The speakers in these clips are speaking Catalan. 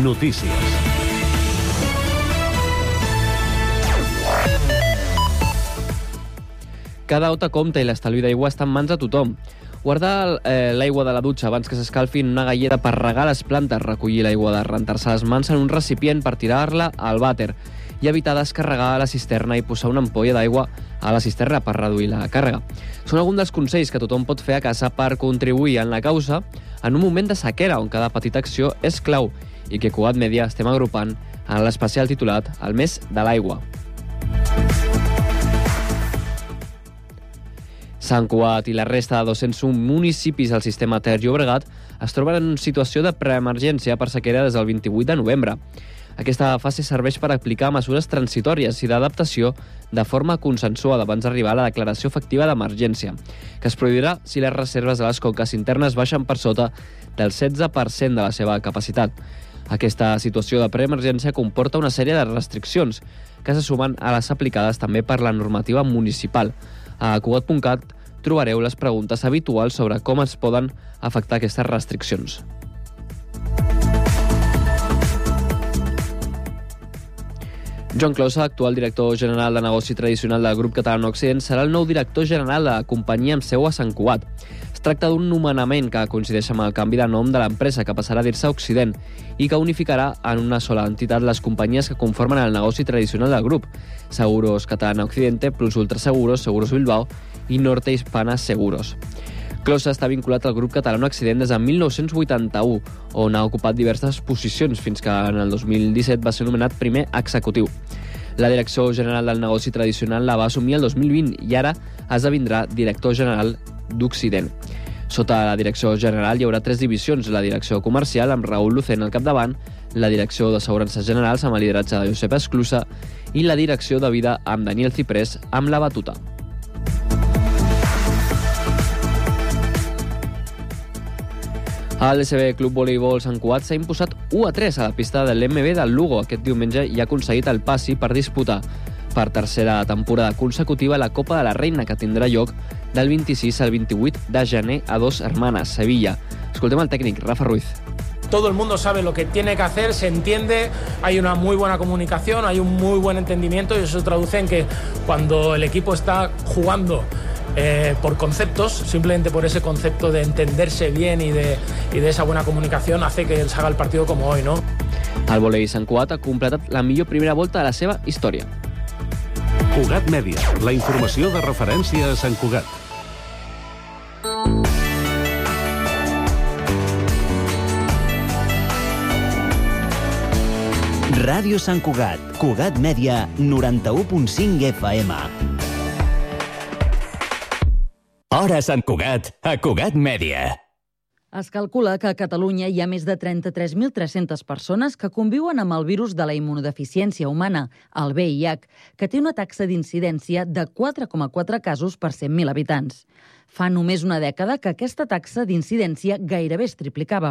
Notícies. Cada ota compta i l'estalvi d'aigua està en mans de tothom. Guardar eh, l'aigua de la dutxa abans que s'escalfi en una gallera per regar les plantes, recollir l'aigua de rentar-se les mans en un recipient per tirar-la al vàter i evitar descarregar la cisterna i posar una ampolla d'aigua a la cisterna per reduir la càrrega. Són alguns dels consells que tothom pot fer a casa per contribuir en la causa en un moment de sequera on cada petita acció és clau i que Cugat Media estem agrupant en l'especial titulat El mes de l'aigua. Sant Cugat i la resta de 201 municipis del sistema Ter Llobregat es troben en situació de preemergència per sequera des del 28 de novembre. Aquesta fase serveix per aplicar mesures transitòries i d'adaptació de forma consensuada abans d'arribar a la declaració efectiva d'emergència, que es produirà si les reserves de les conques internes baixen per sota del 16% de la seva capacitat. Aquesta situació de preemergència comporta una sèrie de restriccions que se sumen a les aplicades també per la normativa municipal. A Cugat.cat trobareu les preguntes habituals sobre com es poden afectar aquestes restriccions. Joan Closa, actual director general de negoci tradicional del grup català Occident, serà el nou director general de la companyia amb seu a Sant Cugat. Tracta d'un nomenament que coincideix amb el canvi de nom de l'empresa que passarà a dir-se Occident i que unificarà en una sola entitat les companyies que conformen el negoci tradicional del grup, Seguros Catalana Occidente, Plus Ultra Seguros, Bilbao i Norte Hispana Seguros. Closa està vinculat al grup català Accident des de 1981, on ha ocupat diverses posicions fins que en el 2017 va ser nomenat primer executiu. La direcció general del negoci tradicional la va assumir el 2020 i ara esdevindrà director general d'Occident. Sota la direcció general hi haurà tres divisions, la direcció comercial amb Raül Lucent al capdavant, la direcció d'assegurances generals amb el lideratge de Josep Esclusa i la direcció de vida amb Daniel Ciprés amb la batuta. El DCB Club Voleibol Sant Cugat s'ha imposat 1 a 3 a la pista de l'MB del Lugo aquest diumenge i ha aconseguit el passi per disputar per tercera temporada consecutiva la Copa de la Reina que tindrà lloc del 26 al 28 de gener a Dos Hermanes, Sevilla. Escoltem el tècnic, Rafa Ruiz. todo el mundo sabe lo que tiene que hacer, se entiende, hay una muy buena comunicación, hay un muy buen entendimiento y eso se traduce en que cuando el equipo está jugando eh, por conceptos, simplemente por ese concepto de entenderse bien y de, y de esa buena comunicación, hace que se haga el partido como hoy, ¿no? El volei Sant Cugat ha completat la millor primera volta de la seva història. Cugat Mèdia, la informació de referència a Sant Cugat. Ràdio Sant Cugat, Cugat Mèdia, 91.5 FM. Hora Sant Cugat, a Cugat Mèdia. Es calcula que a Catalunya hi ha més de 33.300 persones que conviuen amb el virus de la immunodeficiència humana, el VIH, que té una taxa d'incidència de 4,4 casos per 100.000 habitants. Fa només una dècada que aquesta taxa d'incidència gairebé es triplicava.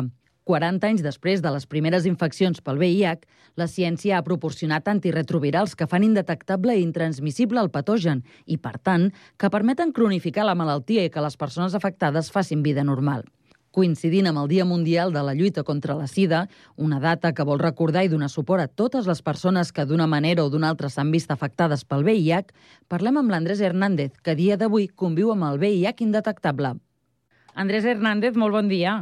40 anys després de les primeres infeccions pel VIH, la ciència ha proporcionat antiretrovirals que fan indetectable i intransmissible el patogen i, per tant, que permeten cronificar la malaltia i que les persones afectades facin vida normal. Coincidint amb el Dia Mundial de la Lluita contra la Sida, una data que vol recordar i donar suport a totes les persones que d'una manera o d'una altra s'han vist afectades pel VIH, parlem amb l'Andrés Hernández, que dia d'avui conviu amb el VIH indetectable. Andrés Hernández, molt bon dia.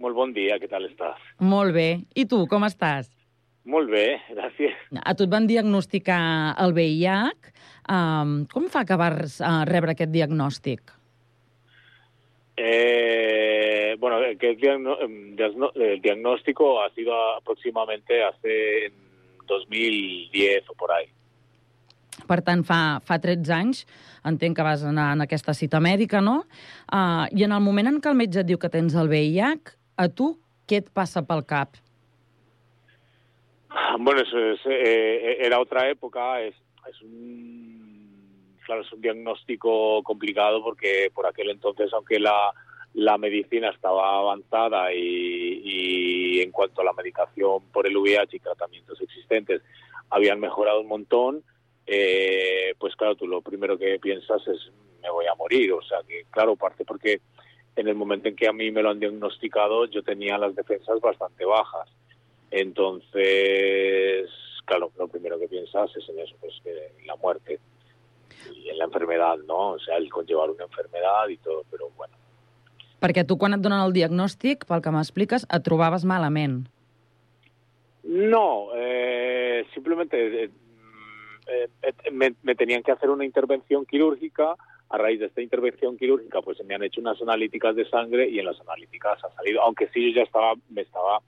Molt bon dia, què tal estàs? Molt bé. I tu, com estàs? Molt bé, gràcies. A tu et van diagnosticar el VIH. Um, com fa que vas uh, rebre aquest diagnòstic? Eh, bueno, que el, diagno el, diagnóstico ha sido aproximadamente hace 2010 o por ahí. Per tant, fa, fa 13 anys, entenc que vas anar en aquesta cita mèdica, no? Uh, I en el moment en què el metge et diu que tens el VIH, a tu què et passa pel cap? Bueno, eso es, eh, era otra época, es, es un, claro, es un diagnóstico complicado porque por aquel entonces, aunque la, la medicina estaba avanzada y, en cuanto a la medicación por el VIH y tratamientos existentes habían mejorado un montón, eh, pues claro, tú lo primero que piensas es me voy a morir. O sea que, claro, parte porque en el momento en que a mí me lo han diagnosticado yo tenía las defensas bastante bajas Entonces, claro, lo primero que piensas es en eso, pues que la muerte y en la enfermedad, ¿no? O sea, el conllevar una enfermedad y todo, pero bueno. Perquè tu, quan et donen el diagnòstic, pel que m'expliques, et trobaves malament. No, eh, simplemente eh, eh, eh, me, me tenían que hacer una intervención quirúrgica. A raíz de esta intervención quirúrgica, pues me han hecho unas analíticas de sangre y en las analíticas ha salido, aunque sí yo ya estaba, me estaba,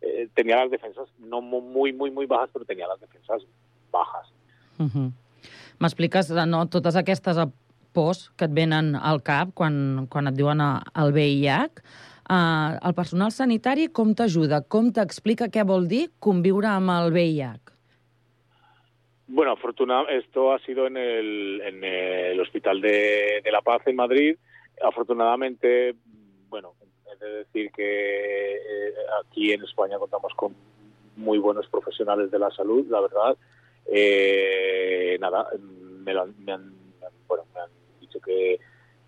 eh, tenía las defensas no mu- muy, muy, muy bajas, pero tenía las defensas bajas. Uh -huh. M'expliques no, totes aquestes eh, pors que et venen al cap quan, quan et diuen eh, el VIH. Uh, el personal sanitari com t'ajuda? Com t'explica què vol dir conviure amb el VIH? Bueno, afortunadamente, esto ha sido en el, en el Hospital de, de La Paz en Madrid. Afortunadamente, bueno, he de decir que eh, aquí en España contamos con muy buenos profesionales de la salud, la verdad. Eh, nada, me, lo han, me, han, me han- bueno, me han dicho que,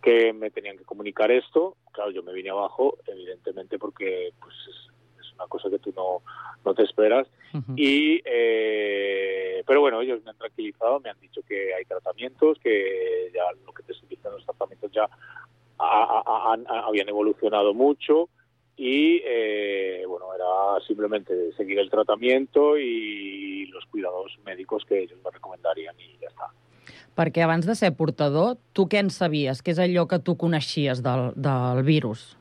que me tenían que comunicar esto. Claro, yo me vine abajo, evidentemente, porque pues es, es una cosa que tú no, no te esperas. Uh -huh. Y, eh, pero bueno, ellos me han tranquilizado, me han dicho que hay tratamientos, que ya lo que te estoy diciendo, los tratamientos ya a- a- a- han- a- habían evolucionado mucho y, eh, bueno, era simplemente seguir el tratamiento y los cuidados médicos que ellos me recomendarían y ya está. Perquè abans de ser portador, tu què en sabies? Què és allò que tu coneixies del, del virus?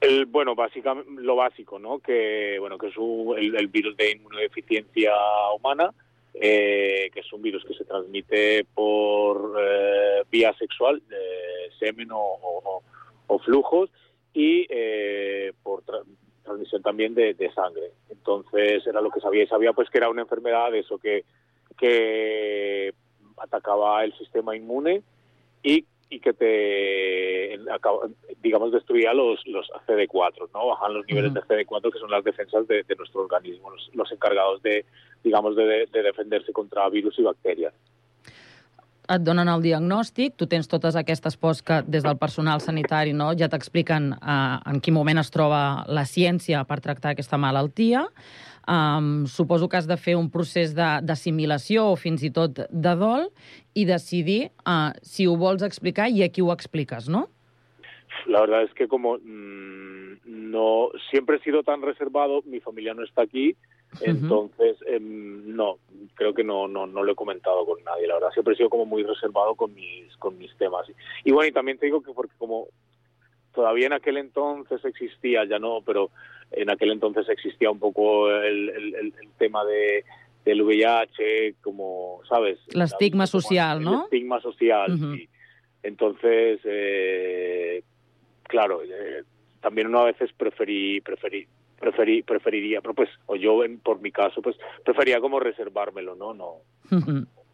El, bueno, básicamente lo básico, ¿no? Que bueno, que es un- el, el virus de inmunodeficiencia humana, eh, que es un virus que se transmite por eh, vía sexual, de semen o, o- o flujos, y eh, por tra- transmisión también de, de sangre. Entonces era lo que sabía y sabía pues que era una enfermedad de eso que que atacaba el sistema inmune y, y que te, digamos, destruía los, los CD4, ¿no? Bajan los niveles Ujú. de CD4, que son las defensas de, de nuestro organismo, los, los encargados de, digamos, de, de defenderse contra virus y bacterias. Et donen el diagnòstic, tu tens totes aquestes pors que des del personal sanitari no, ja t'expliquen uh, en quin moment es troba la ciència per tractar aquesta malaltia. Um, suposo que has de fer un procés d'assimilació o fins i tot de dol i decidir uh, si ho vols explicar i a qui ho expliques, no? La verdad es que como mm, no siempre he sido tan reservado, mi familia no está aquí, entonces em, no, creo que no, no, no lo he comentado con nadie, la verdad. Siempre he sido como muy reservado con mis, con mis temas. Y bueno, y también te digo que porque como todavía en aquel entonces existía, ya no, pero en aquel entonces existía un poco el, el- el- el tema de del VIH, como, ¿sabes? L'estigma social, El no? estigma social, Ujú. sí. Entonces, eh, claro, eh, también uno a veces preferí, preferí, preferí, preferiría, pero pues, o yo en, por mi caso, pues prefería como reservármelo, ¿no? No.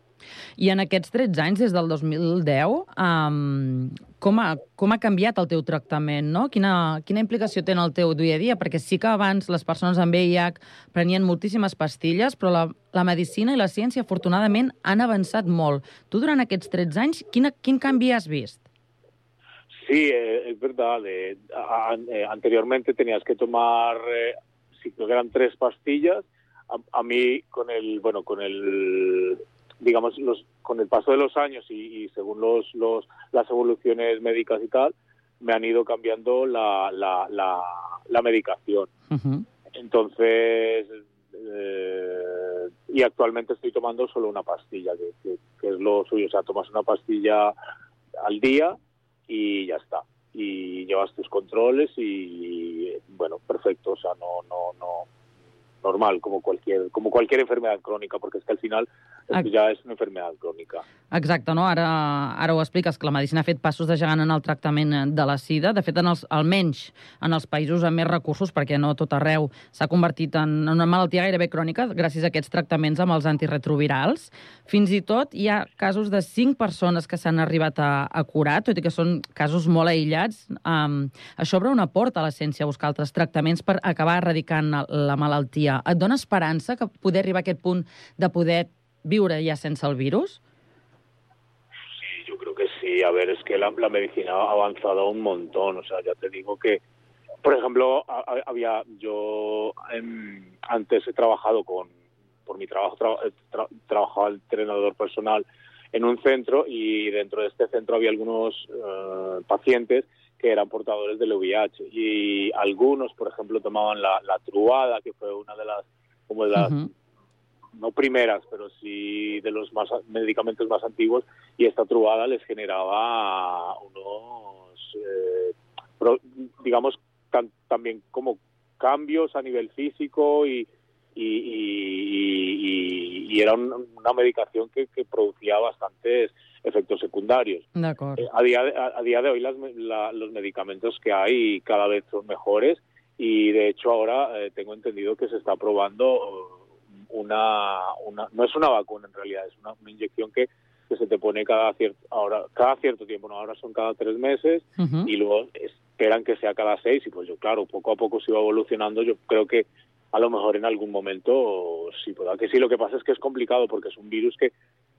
I en aquests 13 anys, des del 2010, um, com, ha, com ha canviat el teu tractament, no? Quina, quina implicació té en el teu dia a dia? Perquè sí que abans les persones amb VIH prenien moltíssimes pastilles, però la, la medicina i la ciència, afortunadament, han avançat molt. Tu, durant aquests 13 anys, quina, quin canvi has vist? Sí, eh, es verdad. eh, anteriormente tenías que tomar, eh, si creo que eran tres pastillas. A, a mí con el, bueno, con el, digamos, los, con el paso de los años y, y según los, los, las evoluciones médicas y tal, me han ido cambiando la, la, la, la medicación. Uh -huh. Entonces, eh, y actualmente estoy tomando solo una pastilla, que, que- que es lo suyo. O sea, tomas una pastilla al día y ya está. Y llevas tus controles y, bueno, perfecto. O sea, no, no, no, normal, como cualquier, como cualquier enfermedad crónica, porque es que al final esto ya es una enfermedad crónica. Exacte, no? Ara, ara ho expliques, que la medicina ha fet passos de gegant en el tractament de la sida. De fet, en els, almenys en els països amb més recursos, perquè no tot arreu s'ha convertit en una malaltia gairebé crònica gràcies a aquests tractaments amb els antirretrovirals. Fins i tot hi ha casos de 5 persones que s'han arribat a, a curar, tot i que són casos molt aïllats. Um, això obre una porta a la ciència a buscar altres tractaments per acabar erradicant la malaltia. Et dona esperança que poder arribar a aquest punt de poder viure ja sense el virus? Sí, yo creo que sí. A ver, es que la, la medicina ha avanzado un montón. O sea, ya te digo que Por ejemplo, había yo em, antes he trabajado con por mi trabajo tra- eh, tra- trabajaba el entrenador personal en un centro y dentro de este centro había algunos eh, pacientes que eran portadores del VIH y algunos, por ejemplo, tomaban la, la truada, que fue una de las como de las no primeras, pero sí de los más medicamentos más antiguos. Y esta truada les generaba unos, eh, pro- digamos, tan- también como cambios a nivel físico y, y, y- y- y era un- una medicación que, que producía bastantes efectos secundarios. Eh, a, día de, a, a día de hoy las la- los medicamentos que hay cada vez son mejores y de hecho ahora eh, tengo entendido que se está probando eh, una, una no es una vacuna en realidad es una, una inyección que, que se te pone cada cierto ahora cada cierto tiempo no ahora son cada tres meses y luego esperan que sea cada seis y pues yo claro poco a poco se va evolucionando. Yo creo que a lo mejor en algún momento sí pueda que sí lo que pasa es que es complicado porque es un virus que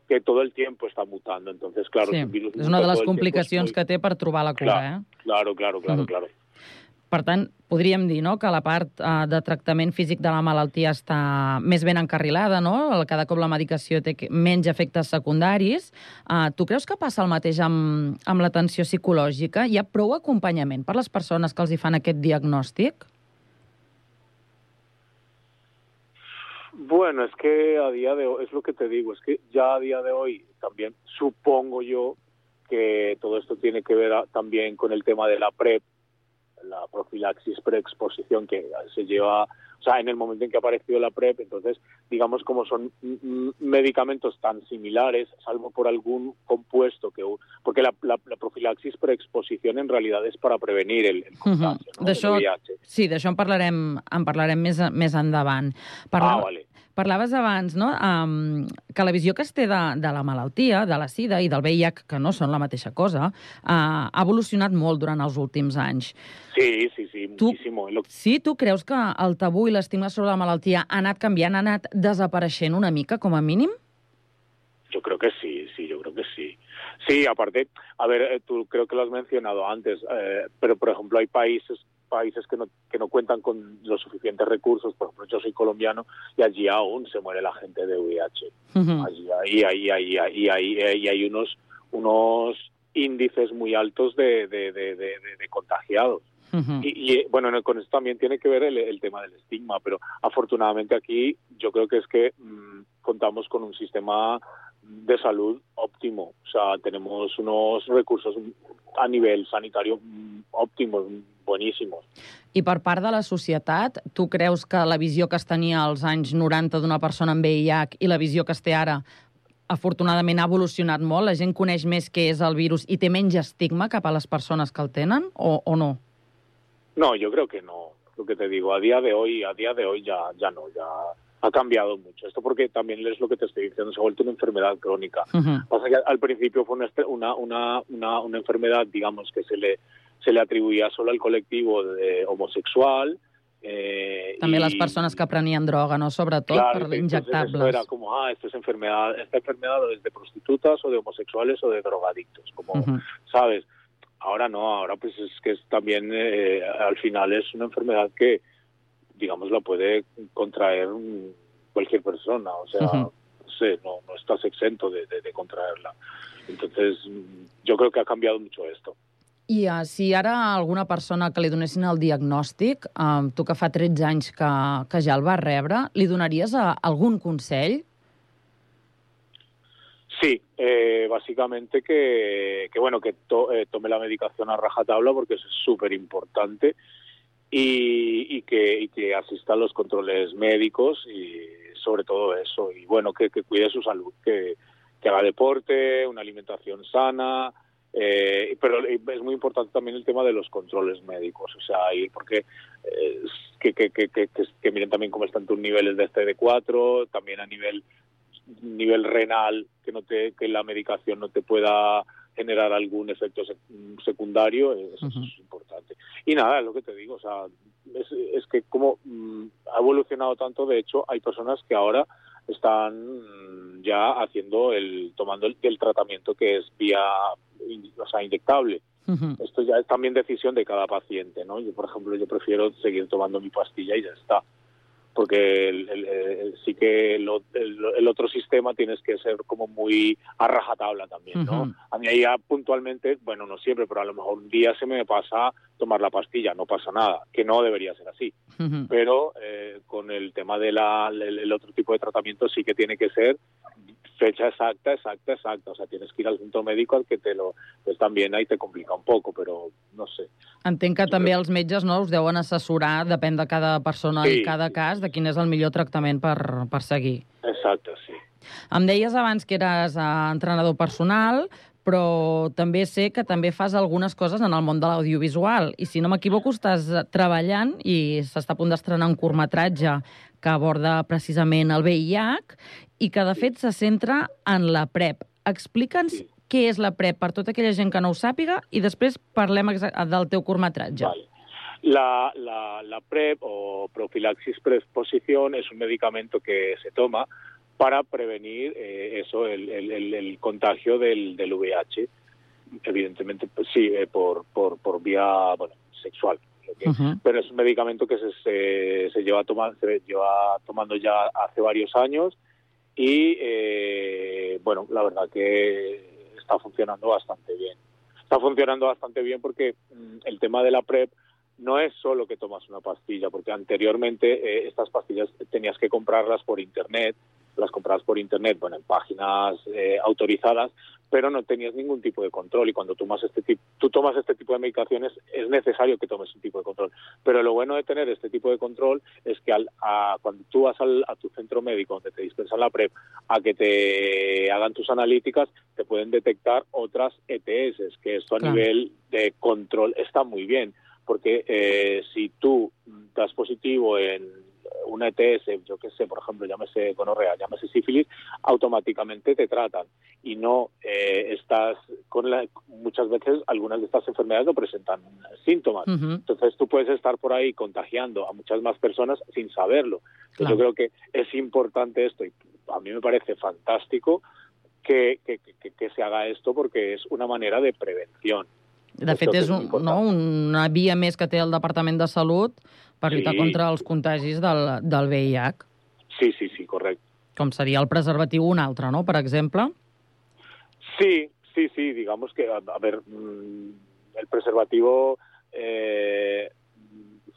que todo el tiempo está mutando entonces claro sí, es un virus és una de les complicacions muy- que té per trobar la cura, Clar. eh? Claro, claro, claro, Mhm. claro. Per tant, podríem dir no, que la part eh, de tractament físic de la malaltia està més ben encarrilada, no? Cada cop la medicació té menys efectes secundaris. Uh, tu creus que passa el mateix amb, amb l'atenció psicològica? Hi ha prou acompanyament per les persones que els hi fan aquest diagnòstic? Bueno, es que a día de hoy, es lo que te digo, es que ya a día de hoy también supongo yo que todo esto tiene que ver a- también con el tema de la PrEP, la profilaxis preexposición que se lleva, o sea, en el momento en que ha aparecido la PrEP, entonces, digamos, como son medicamentos tan similares, salvo por algún compuesto que... Porque la, la- la profilaxis preexposición en realidad es para prevenir el, el contagio, ¿no? D'això- del VIH. Sí, d'això en parlarem, en parlarem més, més endavant. Ah, vale. Parlaves abans no? um, que la visió que es té de, de la malaltia, de la sida i del VIH, que no són la mateixa cosa, uh, ha evolucionat molt durant els últims anys. Sí, sí, sí, muchísimo. Lo- Sí, tu creus que el tabú i l'estigma sobre la malaltia ha anat canviant, ha anat desapareixent una mica, com a mínim? Yo creo que sí, sí, yo creo que sí. Sí, aparte, a ver, tú creo que lo has mencionado antes, eh, pero por ejemplo hay países países que no, que no cuentan con los suficientes recursos, por ejemplo yo soy colombiano y allí aún se muere la gente de VIH. Mhm. Allí ahí, ahí, ahí, ahí, ahí, ahí hay unos, unos índices muy altos de, de, de, de, de- de contagiados. Y, y, eh, bueno, no, con esto también tiene que ver el, el tema del estigma, pero afortunadamente aquí yo creo que es que mm, contamos con un sistema de salud óptimo. O sea, tenemos unos recursos a nivel sanitario óptimos, buenísimos. I per part de la societat, tu creus que la visió que es tenia als anys 90 d'una persona amb VIH i la visió que es té ara afortunadament ha evolucionat molt? La gent coneix més què és el virus i té menys estigma cap a les persones que el tenen o, o no? No, yo creo que no. Lo que te digo, a día de hoy, a día de hoy ya, ya no, ya ha cambiado mucho. Esto porque también es lo que te estoy diciendo, se ha vuelto una enfermedad crónica. Mhm. Pasa que al principio fue una, una, una, una, enfermedad, digamos, que se le, se le atribuía solo al colectivo de homosexual. Eh, També y- les persones que prenien droga, no? Claro, per entonces esto injectables. era como, ah, esto es enfermedad, esta enfermedad es de prostitutas o de homosexuales o de drogadictos, como, Ujú. ¿sabes? Ahora no, ahora pues es que es también, eh, al final es una enfermedad que, digamos, la puede contraer cualquier persona, o sea, Ujú. no sé, no, no estás exento de, de- de contraerla. Entonces, yo creo que ha cambiado mucho esto. I uh, si ara alguna persona que li donessin el diagnòstic, uh, tu que fa 13 anys que, que ja el vas rebre, li donaries uh, algun consell? Sí, eh, básicamente que, que bueno que to- eh, tome la medicación a rajatabla porque es súper importante y, y que y que asista a los controles médicos y sobre todo eso y bueno que, que cuide su salud, que, haga deporte, una alimentación sana, eh, pero es muy importante también el tema de los controles médicos, o sea ir porque que, que, que, que, que- que miren también cómo están tus niveles de CD4, también a nivel nivel renal que no te que la medicación no te pueda generar algún efecto sec- secundario eso es importante y nada es lo que te digo o sea es, es que como mm, ha evolucionado tanto de hecho hay personas que ahora están ya haciendo el tomando el, el tratamiento que es vía o sea inyectable. Esto ya es también decisión de cada paciente, ¿no? Yo, por ejemplo, yo prefiero seguir tomando mi pastilla y ya está. Porque el- el- el- sí que el, otro sistema tienes que ser como muy a rajatabla también, ¿no? A mí ahí ya puntualmente, bueno, no siempre, pero a lo mejor un día se me pasa tomar la pastilla, no pasa nada, que no debería ser así. Pero eh, con el tema del el, el otro tipo de tratamiento sí que tiene que ser fecha exacta, exacta, exacta. O sea, tienes que ir al centro médico al que te lo... Pues también ahí te complica un poco, pero no sé. Entenc que també els metges no, us deuen assessorar, depèn de cada persona Sí, i cada cas, de quin és el millor tractament per, per seguir. Exacte, sí. Em deies abans que eres eh, entrenador personal, però també sé que també fas algunes coses en el món de l'audiovisual. I si no m'equivoco, estàs treballant i s'està a punt d'estrenar un curtmetratge que aborda precisament el VIH i que, de fet, se centra en la PrEP. Explica'ns Sí. què és la PrEP per tota aquella gent que no ho sàpiga i després parlem del teu curtmetratge. Vale. La, la, la PrEP o profilaxis preexposición es un medicamento que se toma para prevenir eh, eso, el, el, el- el contagio del, del VIH. Evidentemente, pues, sí, eh, por, por, por vía bueno, sexual. pero es un medicamento que se, se, se lleva, toma- se lleva tomando ya hace varios años y, eh, bueno, la verdad que está funcionando bastante bien. Está funcionando bastante bien porque mm, el tema de la PrEP no es solo que tomas una pastilla, porque anteriormente eh, estas pastillas tenías que comprarlas por Internet, las comprabas por Internet, bueno, en páginas eh, autorizadas, pero no tenías ningún tipo de control y cuando tomas este tipo, tú tomas este tipo de medicaciones es necesario que tomes un tipo de control. Pero lo bueno de tener este tipo de control es que al, a- cuando tú vas al- a tu centro médico donde te dispensan la PrEP a que te hagan tus analíticas, te pueden detectar otras ETS, que esto a Claro. nivel de control está muy bien, porque eh, si tú das positivo en una ETS, yo qué sé, por ejemplo, llámese gonorrea, llámese sífilis, automáticamente te tratan y no eh, estás con la, muchas veces algunas de estas enfermedades no presentan síntomas. Entonces tú puedes estar por ahí contagiando a muchas más personas sin saberlo. Entonces, Claro. Yo creo que es importante esto y a mí me parece fantástico que, que, que- que se haga esto porque es una manera de prevención. De fet, és un, no, una via més que té el Departament de Salut per Sí. lluitar contra els contagis del, del VIH, Sí, sí, sí, correcto. com seria el preservatiu un altre, no?, per exemple. Sí, sí, sí, digamos que, a, a ver, mm, el preservativo eh,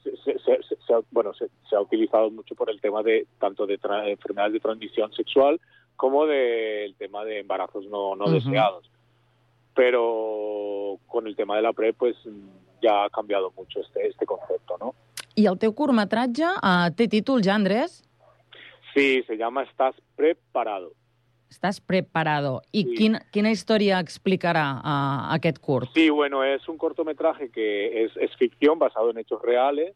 se, se- se- se- ha, bueno, se, se ha utilizado mucho por el tema de tanto de tra- enfermedades de transmisión sexual como del tema de embarazos no, no Ujú. deseados. Pero con el tema de la PrEP, pues ya ha cambiado mucho este, este concepto, ¿no? I el teu curtmetratge uh, té títol ja, Andrés? Sí, se llama Estás preparado. Estàs preparado. I Sí. quina, quina història explicarà uh, aquest curt? Sí, bueno, es un cortometraje que es, es ficción basado en hechos reales.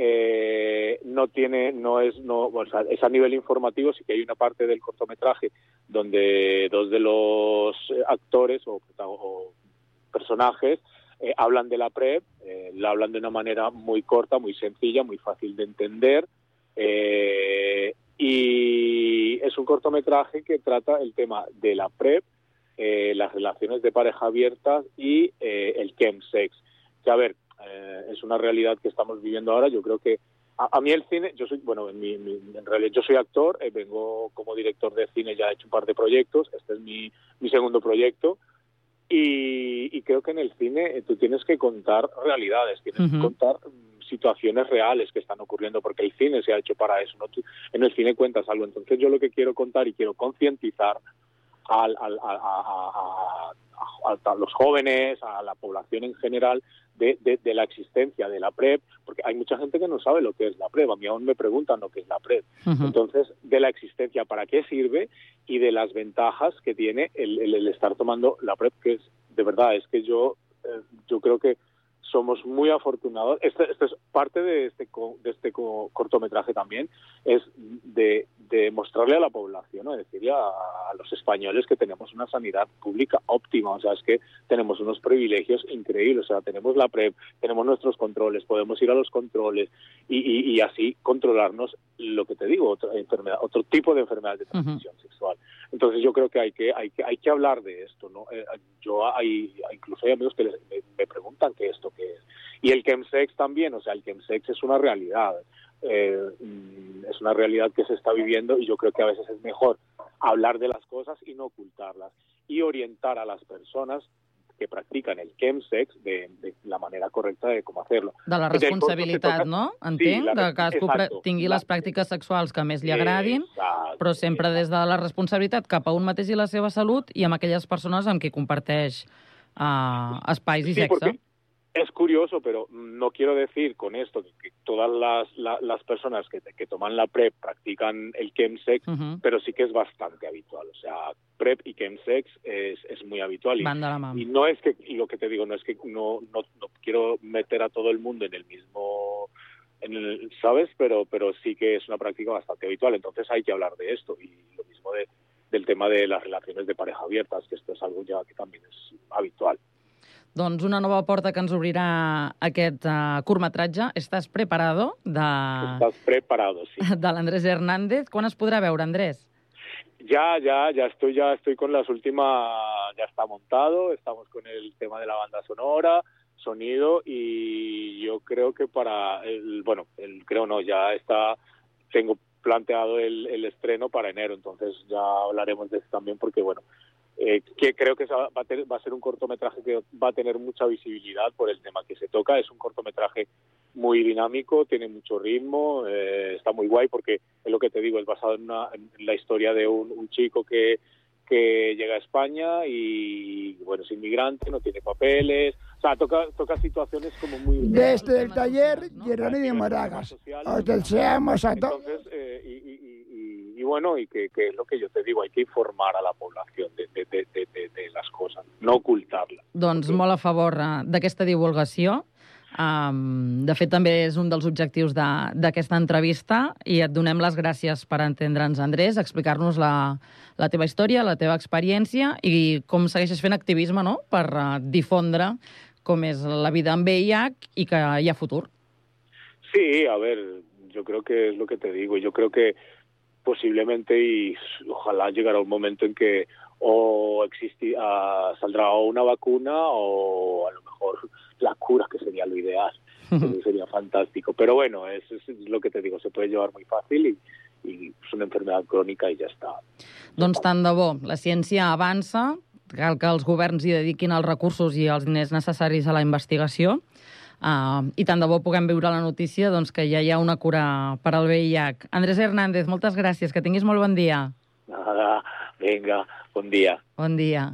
Eh, no tiene, no es, no, es a nivel informativo. Sí que hay una parte del cortometraje donde dos de los eh, actores o, personajes eh, hablan de la PrEP, eh, la hablan de una manera muy corta, muy sencilla, muy fácil de entender. y es un cortometraje que trata el tema de la PrEP, las relaciones de pareja abiertas y el chemsex. Que a ver, eh, es una realidad que estamos viviendo ahora. Yo creo que a, a mí el cine, yo soy, bueno, en, mi- mi- en realidad yo soy actor, eh, vengo como director de cine, ya he hecho un par de proyectos, este es mi, mi segundo proyecto. Y, y creo que en el cine eh, tú tienes que contar realidades, tienes Ujú. que contar mm, situaciones reales que están ocurriendo, porque el cine se ha hecho para eso. ¿no? Tú en el cine cuentas algo. Entonces yo lo que quiero contar y quiero concientizar al, al- a, a- a- a- a los jóvenes, a la población en general, de, de- de la existencia de la PrEP, porque hay mucha gente que no sabe lo que es la PrEP. A mí aún me preguntan lo que es la PrEP. Uh Entonces, de la existencia, para qué sirve y de las ventajas que tiene el, el- el estar tomando la PrEP, que es, de verdad, es que yo, eh, yo creo que somos muy afortunados. Este, este es parte de este, co- de este co- cortometraje también, es de, de mostrarle a la población, ¿no? decirle a, a los españoles que tenemos una sanidad pública óptima, o sea, es que tenemos unos privilegios increíbles, o sea, tenemos la PrEP, tenemos nuestros controles, podemos ir a los controles y, y- y así controlarnos lo que te digo, otra enfermedad, otro tipo de enfermedad de transmisión sexual. Entonces yo creo que hay que, hay que, hay que hablar de esto, ¿no? Eh, yo hay, incluso hay amigos que les, me, preguntan qué esto qué es. Y el chemsex también, o sea, el chemsex es una realidad. Eh, mm, es una realidad que se está viviendo y yo creo que a veces es mejor hablar de las cosas y no ocultarlas y orientar a las personas que practiquen el chemsex de, de la manera correcta de com hacerlo. De la responsabilitat, no? Entenc, Sí, la- de cadascú pre- exacto. tingui La- les pràctiques sexuals que més li agradin, Exacte, però sempre des de la responsabilitat cap a un mateix i la seva salut i amb aquelles persones amb qui comparteix uh, espais i Sí, sexe. porque es curioso, pero no quiero decir con esto que, que todas las, la- las personas que, que toman la PrEP practican el chemsex, Uh pero sí que es bastante habitual. O sea, PrEP y chemsex es, es muy habitual. Y, y no es que, y lo que te digo, no es que no, no, no quiero meter a todo el mundo en el mismo, en el, ¿sabes? Pero, pero sí que es una práctica bastante habitual. Entonces hay que hablar de esto. Y lo mismo de, del tema de las relaciones de pareja abiertas, que esto es algo ya que también es habitual. Doncs una nova porta que ens obrirà aquest uh, curtmetratge. Estàs preparado? De, Estás preparado, sí. de l'Andrés Hernández. Quan es podrà veure, Andrés? Ya, ya, ya estoy, ya estoy con las últimas, ya está montado, estamos con el tema de la banda sonora, sonido y yo creo que para, el, bueno, el, creo no, ya está, tengo planteado el, el estreno para enero, entonces ya hablaremos de eso también porque bueno, eh, que creo que va a, tener, va a ser un cortometraje que va a tener mucha visibilidad por el tema que se toca, es un cortometraje muy dinámico, tiene mucho ritmo, eh, está muy guay porque es lo que te digo, es basado en, una, en la historia de un, un chico que, que llega a España y bueno, es inmigrante, no tiene papeles, o sea, toca, toca situaciones como muy... Desde el taller ¿no? Gerónimo Temas Moragas. Os deseamos a todos. Entonces, eh, y, y- y- bueno, y que, que es lo que yo te digo, hay que informar a la población de, de, de, de, de- de las cosas, no ocultarlas. Doncs molt a favor eh, d'aquesta divulgació. Um, de fet, també és un dels objectius de- d'aquesta entrevista i et donem les gràcies per entendre'ns, Andrés, explicar-nos la, la teva història, la teva experiència i com segueixes fent activisme no? per uh, difondre com és la vida amb VIH i que hi ha futur. Sí, a ver, yo creo que es lo que te digo. Yo creo que posiblemente y ojalá llegará un momento en que o existi, ah, saldrá una vacuna o a lo mejor la cura, que sería lo ideal. Eso sería fantástico. Pero bueno, es, es lo que te digo, se puede llevar muy fácil y, y es una enfermedad crónica y ya está. Doncs tant de bo, la ciència avança, cal que els governs hi dediquin els recursos i els diners necessaris a la investigació, uh, i tant de bo puguem viure la notícia doncs, que ja hi ha una cura per al VIH. Andrés Hernández, moltes gràcies, que tinguis molt bon dia. Nada, venga, buen día. Bon dia.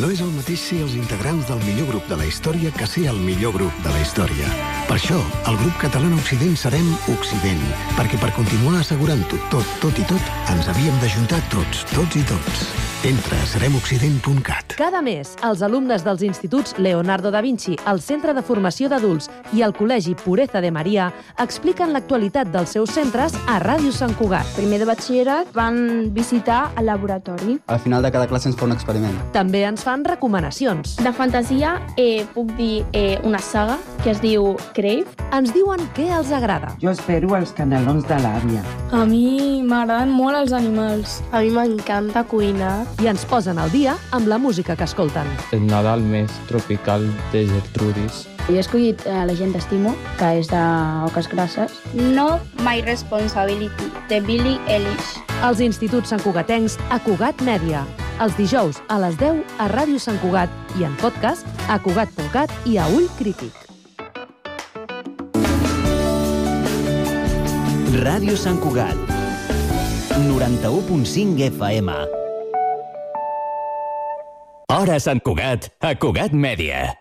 No és el mateix ser els integrants del millor grup de la història que ser el millor grup de la història. Per això, al grup català Occident serem Occident, perquè per continuar assegurant-ho tot, tot i tot, ens havíem d'ajuntar tots, tots i tots. Entra a seremoccident.cat. Cada mes, els alumnes dels instituts Leonardo da Vinci, el Centre de Formació d'Adults i el Col·legi Pureza de Maria expliquen l'actualitat dels seus centres a Ràdio Sant Cugat. Primer de batxillerat van visitar el laboratori. Al final de cada classe ens fa un experiment. També ens fan recomanacions. De fantasia eh, puc dir eh, una saga que es diu Crave. Ens diuen què els agrada. Jo espero els canelons de l'àvia. A mi m'agraden molt els animals. A mi m'encanta cuinar. I ens posen al dia amb la música que escolten. El Nadal més tropical de Gertrudis. Jo he escollit eh, La gent d'estimo, que és d'Oques Grasses. No My Responsibility, de Billie Eilish. Els instituts santcugatencs a Cugat Mèdia. Els dijous a les 10 a Ràdio Sant Cugat i en podcast a Cugat.cat i a Ull Crític. Ràdio Sant Cugat. 91.5 FM. Hora Sant Cugat, a Cugat Mèdia.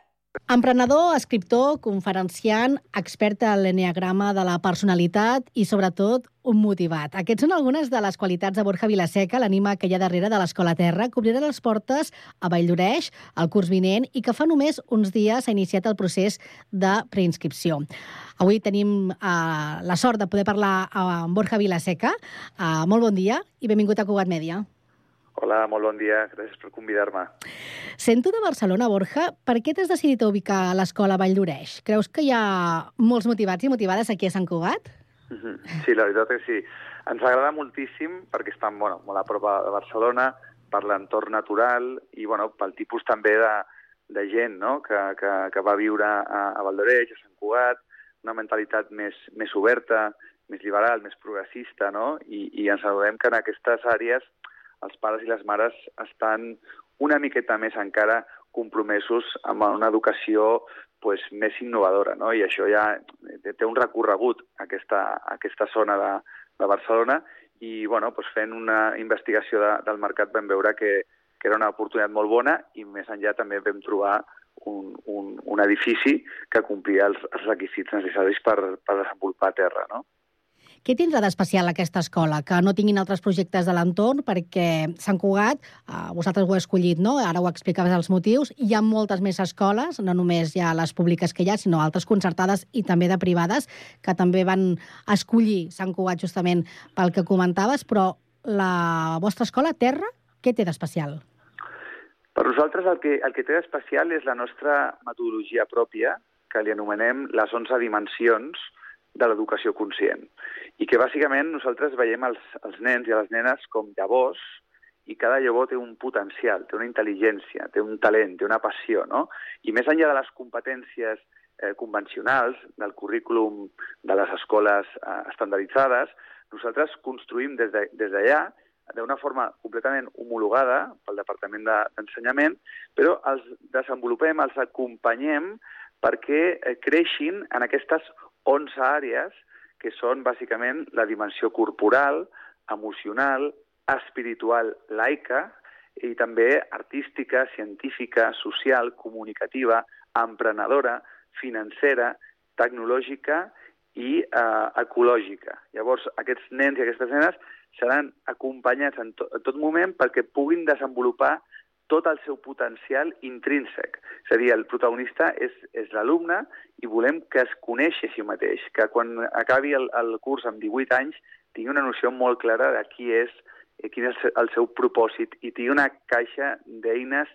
Emprenedor, escriptor, conferenciant, expert en l'enneagrama de la personalitat i, sobretot, un motivat. Aquests són algunes de les qualitats de Borja Vilaseca, l'ànima que hi ha darrere de l'Escola Terra, que obrirà les portes a Valldoreix el curs vinent i que fa només uns dies s'ha iniciat el procés de preinscripció. Avui tenim uh, la sort de poder parlar amb Borja Vilaseca. Uh, molt bon dia i benvingut a Cugat Mèdia. Hola, molt bon dia. Gràcies per convidar-me. Sento de Barcelona, Borja. Per què t'has decidit a ubicar a l'escola Vall d'Oreix? Creus que hi ha molts motivats i motivades aquí a Sant Cugat? Mhm. Sí, la veritat és que sí. Ens agrada moltíssim perquè estan bueno, molt a prop de Barcelona, per l'entorn natural i bueno, pel tipus també de, de gent no? que, que, que va viure a, a Valdoreig, a Sant Cugat, una mentalitat més, més oberta, més liberal, més progressista, no? I, i ens adonem que en aquestes àrees els pares i les mares estan una miqueta més encara compromesos amb una educació pues, més innovadora, no? I això ja té un recorregut, aquesta, aquesta zona de, de Barcelona, i bueno, pues, fent una investigació de, del mercat vam veure que, que era una oportunitat molt bona i més enllà també vam trobar un, un, un edifici que complia els, els requisits necessaris per, per desenvolupar terra, no? Què tindrà d'especial aquesta escola? Que no tinguin altres projectes de l'entorn, perquè Sant Cugat, eh, vosaltres ho heu escollit, no? Ara ho explicaves els motius. Hi ha moltes més escoles, no només hi ha les públiques que hi ha, sinó altres concertades i també de privades, que també van escollir Sant Cugat justament pel que comentaves, però la vostra escola, Terra, què té d'especial? Per nosaltres el que, el que té d'especial és la nostra metodologia pròpia, que li anomenem les 11 dimensions de l'educació conscient. I que bàsicament nosaltres veiem els, els nens i les nenes com llavors i cada llavor té un potencial, té una intel·ligència, té un talent, té una passió, no? I més enllà de les competències eh, convencionals, del currículum de les escoles eh, estandarditzades, nosaltres construïm des d'allà de, d'una forma completament homologada pel Departament d'Ensenyament, però els desenvolupem, els acompanyem perquè eh, creixin en aquestes 11 àrees que són bàsicament la dimensió corporal, emocional, espiritual, laica i també artística, científica, social, comunicativa, emprenedora, financera, tecnològica i eh, ecològica. Llavors, aquests nens i aquestes nenes seran acompanyats en, to, en tot moment perquè puguin desenvolupar tot el seu potencial intrínsec. És a dir, el protagonista és, és l'alumne i volem que es coneixi a si mateix, que quan acabi el, el curs amb 18 anys tingui una noció molt clara de qui és, eh, quin és el seu propòsit i tingui una caixa d'eines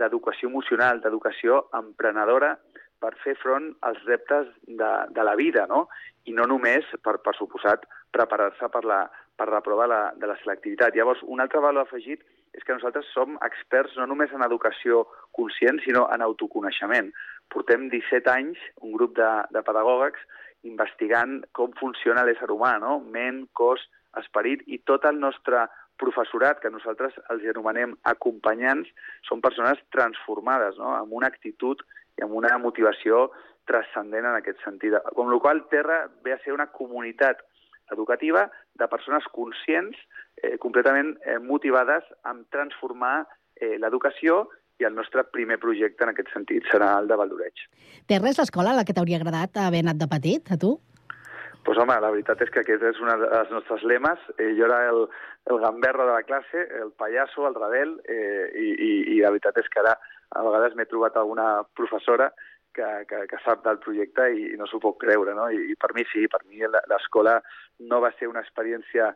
d'educació emocional, d'educació emprenedora per fer front als reptes de, de la vida, no? I no només, per, per suposat, preparar-se per la, per la prova de la, de la selectivitat. Llavors, un altre valor afegit és que nosaltres som experts no només en educació conscient, sinó en autoconeixement. Portem 17 anys, un grup de, de pedagògics, investigant com funciona l'ésser humà, no? ment, cos, esperit, i tot el nostre professorat, que nosaltres els anomenem acompanyants, són persones transformades, no? amb una actitud i amb una motivació transcendent en aquest sentit. Com la qual Terra ve a ser una comunitat educativa de persones conscients, eh, completament eh, motivades en transformar eh, l'educació i el nostre primer projecte en aquest sentit serà el de Valdoreig. Té res l'escola a la que t'hauria agradat haver anat de petit, a tu? Pues home, la veritat és que aquest és un dels nostres lemes. Eh, jo era el, el gamberro de la classe, el pallasso, el rebel, eh, i, i, i la veritat és que ara a vegades m'he trobat alguna professora que, que, que sap del projecte i, i no s'ho pot creure, no? I, I per mi sí, per mi l'escola no va ser una experiència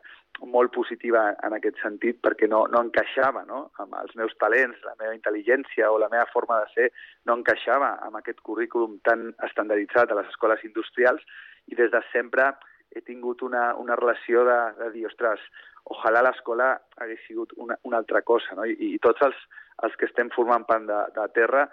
molt positiva en aquest sentit perquè no, no encaixava no? amb els meus talents, la meva intel·ligència o la meva forma de ser no encaixava amb aquest currículum tan estandarditzat a les escoles industrials i des de sempre he tingut una, una relació de, de dir, ostres, ojalà l'escola hagués sigut una, una altra cosa, no? I, i tots els, els que estem formant part de, de terra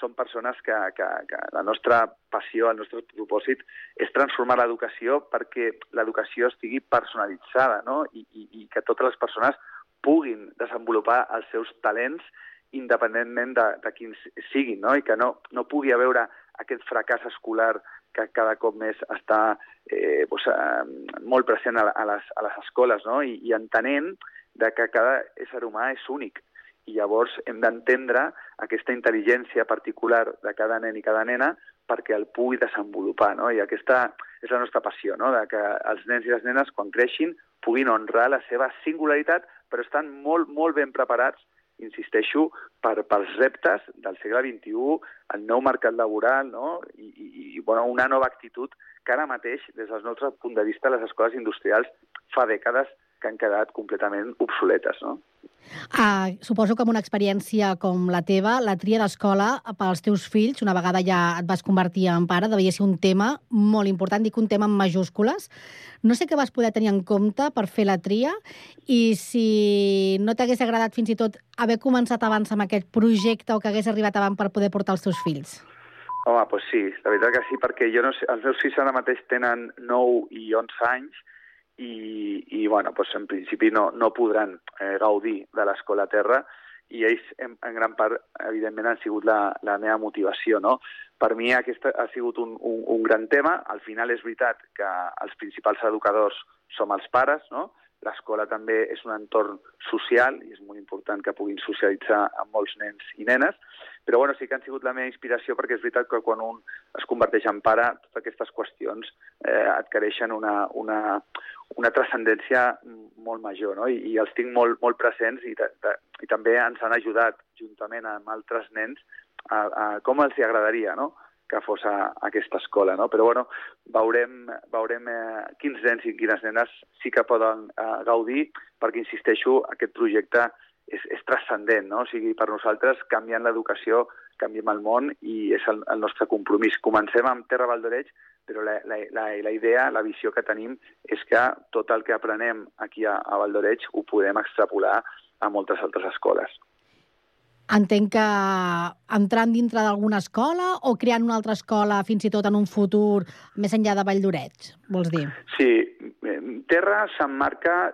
són persones que, que, que la nostra passió, el nostre propòsit és transformar l'educació perquè l'educació estigui personalitzada no? I, i, i que totes les persones puguin desenvolupar els seus talents independentment de, de quins siguin, no? i que no, no pugui haver aquest fracàs escolar que cada cop més està eh, doncs, molt present a, a, les, a les escoles, no? I, i entenent de que cada ésser humà és únic i llavors hem d'entendre aquesta intel·ligència particular de cada nen i cada nena perquè el pugui desenvolupar, no? I aquesta és la nostra passió, no? De que els nens i les nenes, quan creixin, puguin honrar la seva singularitat, però estan molt, molt ben preparats, insisteixo, per, pels reptes del segle XXI, el nou mercat laboral, no? I, i, i bueno, una nova actitud que ara mateix, des del nostre punt de vista, les escoles industrials fa dècades que han quedat completament obsoletes, no? Uh, suposo que amb una experiència com la teva, la tria d'escola pels teus fills, una vegada ja et vas convertir en pare, devia ser un tema molt important, dic un tema en majúscules. No sé què vas poder tenir en compte per fer la tria i si no t'hagués agradat fins i tot haver començat abans amb aquest projecte o que hagués arribat abans per poder portar els teus fills. Home, doncs sí, la veritat que sí, perquè jo no sé, els meus fills ara mateix tenen 9 i 11 anys i bueno, doncs en principi no, no podran eh, gaudir de l'escola terra i ells en, en gran part, evidentment, han sigut la, la meva motivació. No? Per mi aquest ha sigut un, un, un gran tema. Al final és veritat que els principals educadors som els pares, no? L'escola també és un entorn social i és molt important que puguin socialitzar amb molts nens i nenes, però bueno, sí que han sigut la meva inspiració perquè és veritat que quan un es converteix en pare, totes aquestes qüestions eh, adquireixen una, una, una transcendència molt major, no? I, i els tinc molt, molt presents i, ta, i també ens han ajudat, juntament amb altres nens, a, a com els hi agradaria, no?, que fos a, a aquesta escola, no? Però, bueno, veurem, veurem eh, quins nens i quines nenes sí que poden eh, gaudir, perquè, insisteixo, aquest projecte és, és transcendent, no? O sigui, per nosaltres, canviant l'educació, canviem el món i és el, el nostre compromís. Comencem amb Terra Valdoreig, però la, la, la, la idea, la visió que tenim és que tot el que aprenem aquí a, a Valdoreig ho podem extrapolar a moltes altres escoles. Entenc que entrant dintre d'alguna escola o creant una altra escola fins i tot en un futur més enllà de Valldoreig, vols dir? Sí, Terra s'emmarca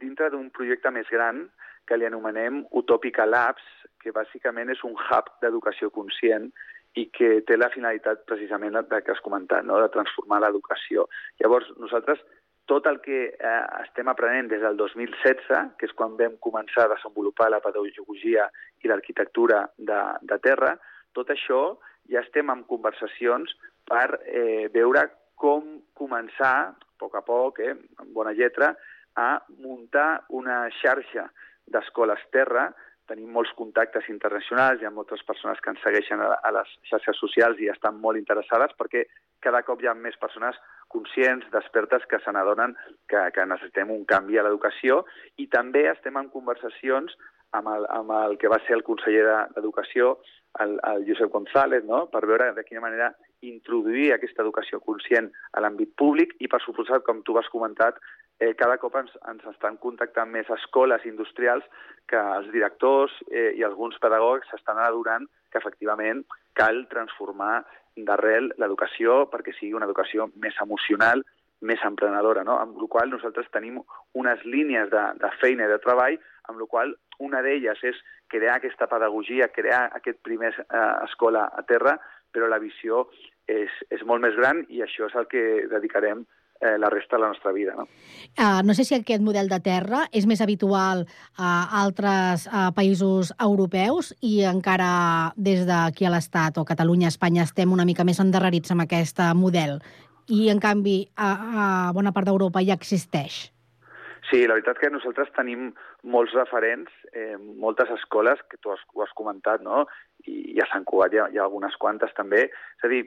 dintre d'un projecte més gran que li anomenem Utopica Labs, que bàsicament és un hub d'educació conscient i que té la finalitat precisament de que has comentat, no? de transformar l'educació. Llavors, nosaltres tot el que eh, estem aprenent des del 2016, que és quan vam començar a desenvolupar la pedagogia i l'arquitectura de, de terra, tot això ja estem en conversacions per eh, veure com començar, a poc a poc, eh, amb bona lletra, a muntar una xarxa d'escoles terra. Tenim molts contactes internacionals, hi ha moltes persones que ens segueixen a, a les xarxes socials i estan molt interessades perquè cada cop hi ha més persones conscients, despertes, que se n'adonen que, que necessitem un canvi a l'educació. I també estem en conversacions amb el, amb el que va ser el conseller d'Educació, el, el Josep González, no? per veure de quina manera introduir aquesta educació conscient a l'àmbit públic i, per suposat, com tu has comentat, eh, cada cop ens, ens estan contactant més escoles industrials que els directors eh, i alguns pedagogs s'estan adorant que efectivament cal transformar d'arrel l'educació perquè sigui una educació més emocional, més emprenedora, no? amb la qual nosaltres tenim unes línies de, de feina i de treball, amb la qual una d'elles és crear aquesta pedagogia, crear aquest primer eh, escola a terra, però la visió és, és molt més gran i això és el que dedicarem eh, la resta de la nostra vida. No? Uh, no sé si aquest model de terra és més habitual a altres uh, països europeus i encara des d'aquí a l'Estat o Catalunya, Espanya, estem una mica més endarrerits amb aquest model i, en canvi, a, a bona part d'Europa ja existeix. Sí, la veritat que nosaltres tenim molts referents, eh, moltes escoles, que tu has, ho has comentat, no? I, i a Sant Cugat hi ha, hi ha algunes quantes també. És a dir,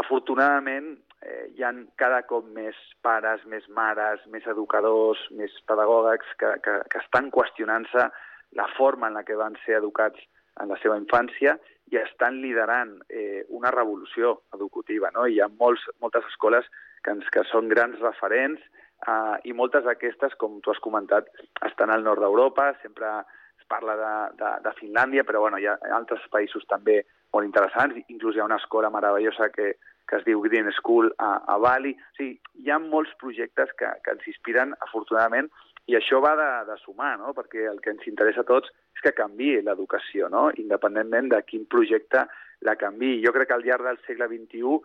afortunadament eh, hi han cada cop més pares, més mares, més educadors, més pedagògics que, que, que estan qüestionant-se la forma en la que van ser educats en la seva infància i estan liderant eh, una revolució educativa. No? Hi ha molts, moltes escoles que, ens, que són grans referents eh, i moltes d'aquestes, com tu has comentat, estan al nord d'Europa, sempre es parla de, de, de Finlàndia, però bueno, hi ha altres països també molt interessants, inclús hi ha una escola meravellosa que, que es diu Green School a, a Bali. O sigui, hi ha molts projectes que, que ens inspiren, afortunadament, i això va de, de sumar, no? perquè el que ens interessa a tots és que canvi l'educació, no? independentment de quin projecte la canvi. Jo crec que al llarg del segle XXI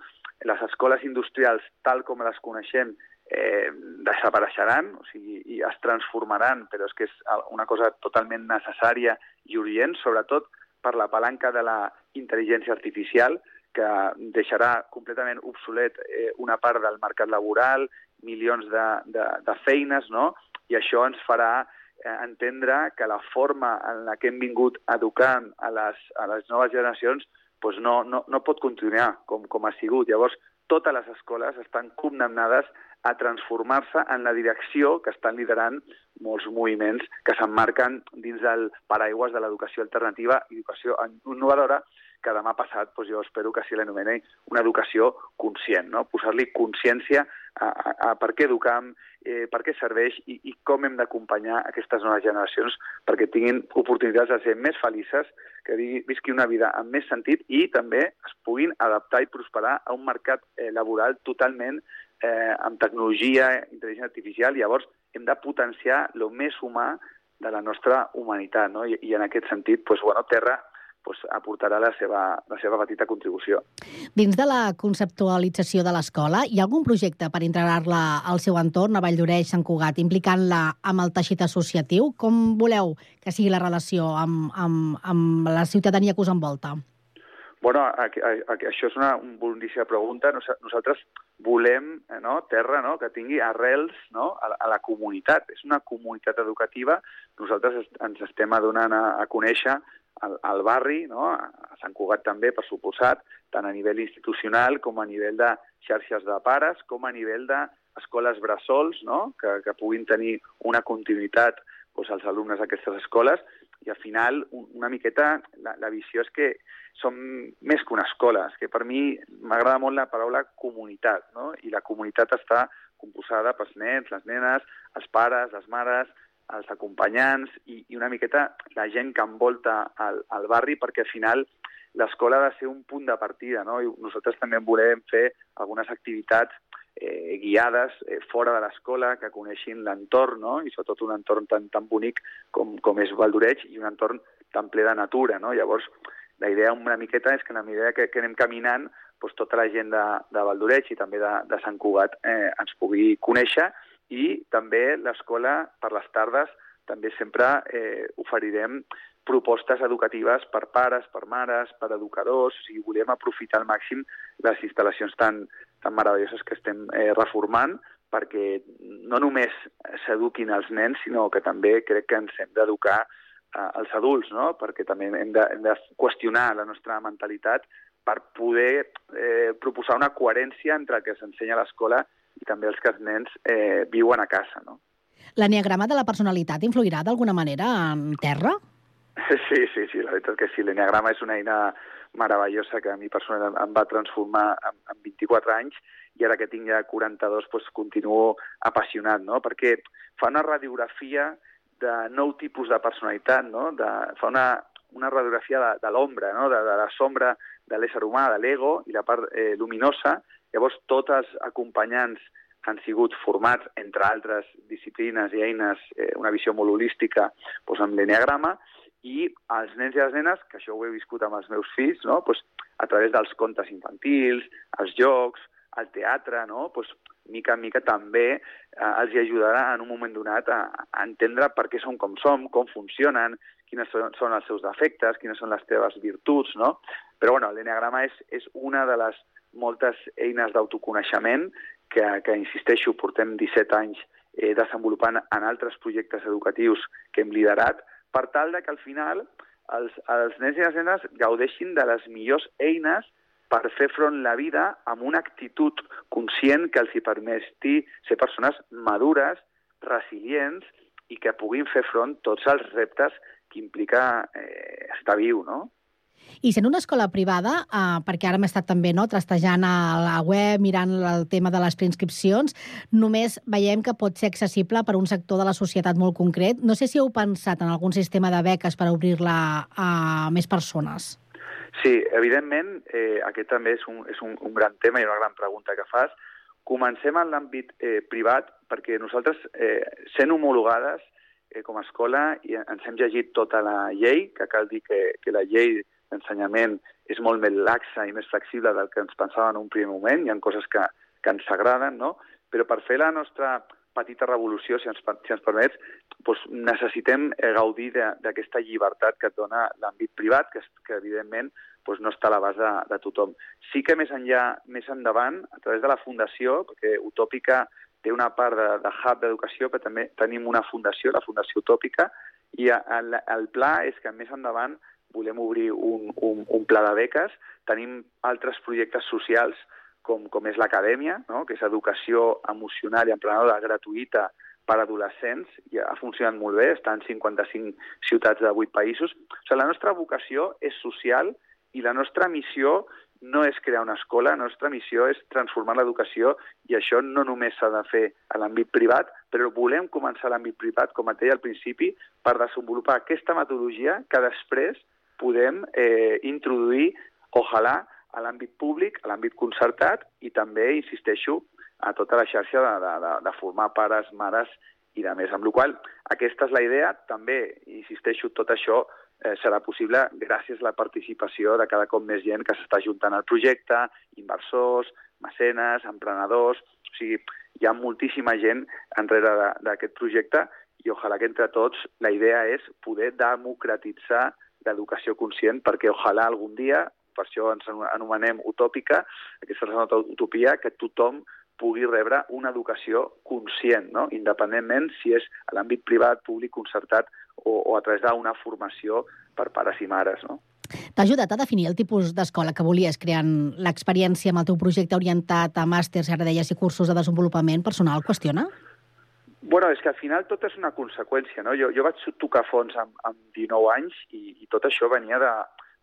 les escoles industrials, tal com les coneixem, eh, desapareixeran, o sigui, i es transformaran, però és que és una cosa totalment necessària i urgent, sobretot per la palanca de la intel·ligència artificial, que deixarà completament obsolet eh, una part del mercat laboral, milions de, de, de feines, no? i això ens farà eh, entendre que la forma en la que hem vingut educant a les, a les noves generacions pues no, no, no pot continuar com, com ha sigut. Llavors, totes les escoles estan condemnades a transformar-se en la direcció que estan liderant molts moviments que s'emmarquen dins del paraigües de l'educació alternativa i educació innovadora, que demà passat doncs jo espero que s'hi l'anomeni una educació conscient, no? posar-li consciència a, a, a per què educam, eh, per què serveix i, i com hem d'acompanyar aquestes noves generacions perquè tinguin oportunitats de ser més felices, que visqui una vida amb més sentit i també es puguin adaptar i prosperar a un mercat eh, laboral totalment eh, amb tecnologia, intel·ligència artificial, llavors hem de potenciar el més humà de la nostra humanitat, no? I, i en aquest sentit, doncs, bueno, Terra doncs, aportarà la seva, la seva petita contribució. Dins de la conceptualització de l'escola, hi ha algun projecte per integrar-la al seu entorn, a Valldoreix, Sant Cugat, implicant-la amb el teixit associatiu? Com voleu que sigui la relació amb, amb, amb la ciutadania que us envolta? Bueno, aquí, aquí, això és una boníssima pregunta. Nosaltres volem eh, no, terra no, que tingui arrels no, a, a la comunitat. És una comunitat educativa. Nosaltres ens estem adonant a, a conèixer al, al barri, no? a Sant Cugat també, per suposat, tant a nivell institucional com a nivell de xarxes de pares, com a nivell d'escoles bressols, no? que, que puguin tenir una continuïtat doncs, als alumnes d'aquestes escoles, i al final una miqueta la, la visió és que som més que una escola, és que per mi m'agrada molt la paraula comunitat, no? i la comunitat està composada pels nens, les nenes, els pares, les mares, els acompanyants i, i una miqueta la gent que envolta el, el barri perquè al final l'escola ha de ser un punt de partida, no? I nosaltres també volem fer algunes activitats eh, guiades eh, fora de l'escola, que coneixin l'entorn, no? i sobretot un entorn tan, tan bonic com, com és Valdoreig i un entorn tan ple de natura. No? Llavors, la idea una miqueta és que la medida que, que anem caminant, doncs tota la gent de, de Valdoreig i també de, de Sant Cugat eh, ens pugui conèixer i també l'escola per les tardes també sempre eh, oferirem propostes educatives per pares, per mares, per educadors, o sigui, volem aprofitar al màxim les instal·lacions tan, tan meravelloses que estem eh, reformant perquè no només s'eduquin els nens, sinó que també crec que ens hem d'educar eh, els adults, no? perquè també hem de, hem de qüestionar la nostra mentalitat per poder eh, proposar una coherència entre el que s'ensenya a l'escola i també els que els nens eh, viuen a casa. No? L'enneagrama de la personalitat influirà d'alguna manera en terra? Sí, sí, sí, la veritat que sí. L'enneagrama és una eina meravellosa que a mi personalment em va transformar en, en 24 anys i ara que tinc ja 42 doncs, continuo apassionat, no? perquè fa una radiografia de nou tipus de personalitat, no? de, fa una, una radiografia de, de l'ombra, no? de, de la sombra de l'ésser humà, de l'ego i la part eh, luminosa, Llavors, tots els acompanyants han sigut formats, entre altres disciplines i eines, eh, una visió molt holística doncs, amb l'eneagrama, i els nens i les nenes, que això ho he viscut amb els meus fills, no? doncs, a través dels contes infantils, els jocs, el teatre, no? doncs, mica en mica també eh, els hi ajudarà en un moment donat a, a entendre per què som com som, com funcionen, quines són, són els seus defectes, quines són les teves virtuts, no? Però, bueno, l'eneagrama és, és una de les moltes eines d'autoconeixement que, que, insisteixo, portem 17 anys eh, desenvolupant en altres projectes educatius que hem liderat, per tal de que al final els, els nens i les nenes gaudeixin de les millors eines per fer front la vida amb una actitud conscient que els hi permeti ser persones madures, resilients i que puguin fer front tots els reptes que implica eh, estar viu, no? I sent una escola privada, eh, perquè ara hem estat també no, trastejant a la web, mirant el tema de les preinscripcions, només veiem que pot ser accessible per un sector de la societat molt concret. No sé si heu pensat en algun sistema de beques per obrir-la a més persones. Sí, evidentment, eh, aquest també és, un, és un, un gran tema i una gran pregunta que fas. Comencem en l'àmbit eh, privat perquè nosaltres, eh, sent homologades eh, com a escola, i ens hem llegit tota la llei, que cal dir que, que la llei d'ensenyament és molt més laxa i més flexible del que ens pensàvem en un primer moment, hi ha coses que, que ens agraden, no? però per fer la nostra petita revolució, si ens, si ens permets, doncs necessitem eh, gaudir d'aquesta llibertat que et dona l'àmbit privat, que, que evidentment doncs no està a l'abast de, de tothom. Sí que més enllà, més endavant, a través de la Fundació, perquè Utòpica té una part de, de hub d'educació, però també tenim una fundació, la Fundació Utòpica, i el, el pla és que més endavant volem obrir un, un, un pla de beques. Tenim altres projectes socials com, com és l'acadèmia, no? que és educació emocional i emprenedora gratuïta per a adolescents, i ha funcionat molt bé, està en 55 ciutats de 8 països. O sigui, la nostra vocació és social i la nostra missió no és crear una escola, la nostra missió és transformar l'educació i això no només s'ha de fer a l'àmbit privat, però volem començar l'àmbit privat, com et deia al principi, per desenvolupar aquesta metodologia que després podem eh, introduir, ojalà, a l'àmbit públic, a l'àmbit concertat i també, insisteixo, a tota la xarxa de, de, de, formar pares, mares i de més. Amb la qual aquesta és la idea, també, insisteixo, tot això eh, serà possible gràcies a la participació de cada cop més gent que s'està juntant al projecte, inversors, mecenes, emprenedors... O sigui, hi ha moltíssima gent enrere d'aquest projecte i ojalà que entre tots la idea és poder democratitzar l'educació conscient perquè ojalà algun dia, per això ens anomenem utòpica, aquesta és la utopia, que tothom pugui rebre una educació conscient, no? independentment si és a l'àmbit privat, públic, concertat o, o a través d'una formació per pares i mares. No? T'ha ajudat a definir el tipus d'escola que volies, creant l'experiència amb el teu projecte orientat a màsters, ara deies, i cursos de desenvolupament personal? Qüestiona? Bueno, és que al final tot és una conseqüència, no? Jo, jo vaig tocar fons amb, amb 19 anys i, i tot això venia de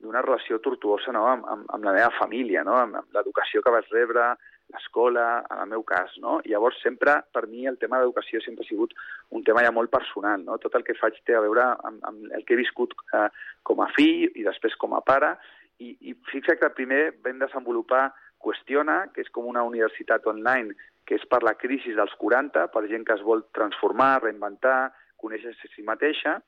d'una relació tortuosa no? amb, amb, amb la meva família, no? amb, amb l'educació que vaig rebre, l'escola, en el meu cas, no? I llavors sempre, per mi, el tema d'educació sempre ha sigut un tema ja molt personal, no? Tot el que faig té a veure amb, amb el que he viscut eh, com a fill i després com a pare, i, i fixa que primer vam desenvolupar Qüestiona, que és com una universitat online, que és per la crisi dels 40, per gent que es vol transformar, reinventar, conèixer-se a si mateixa,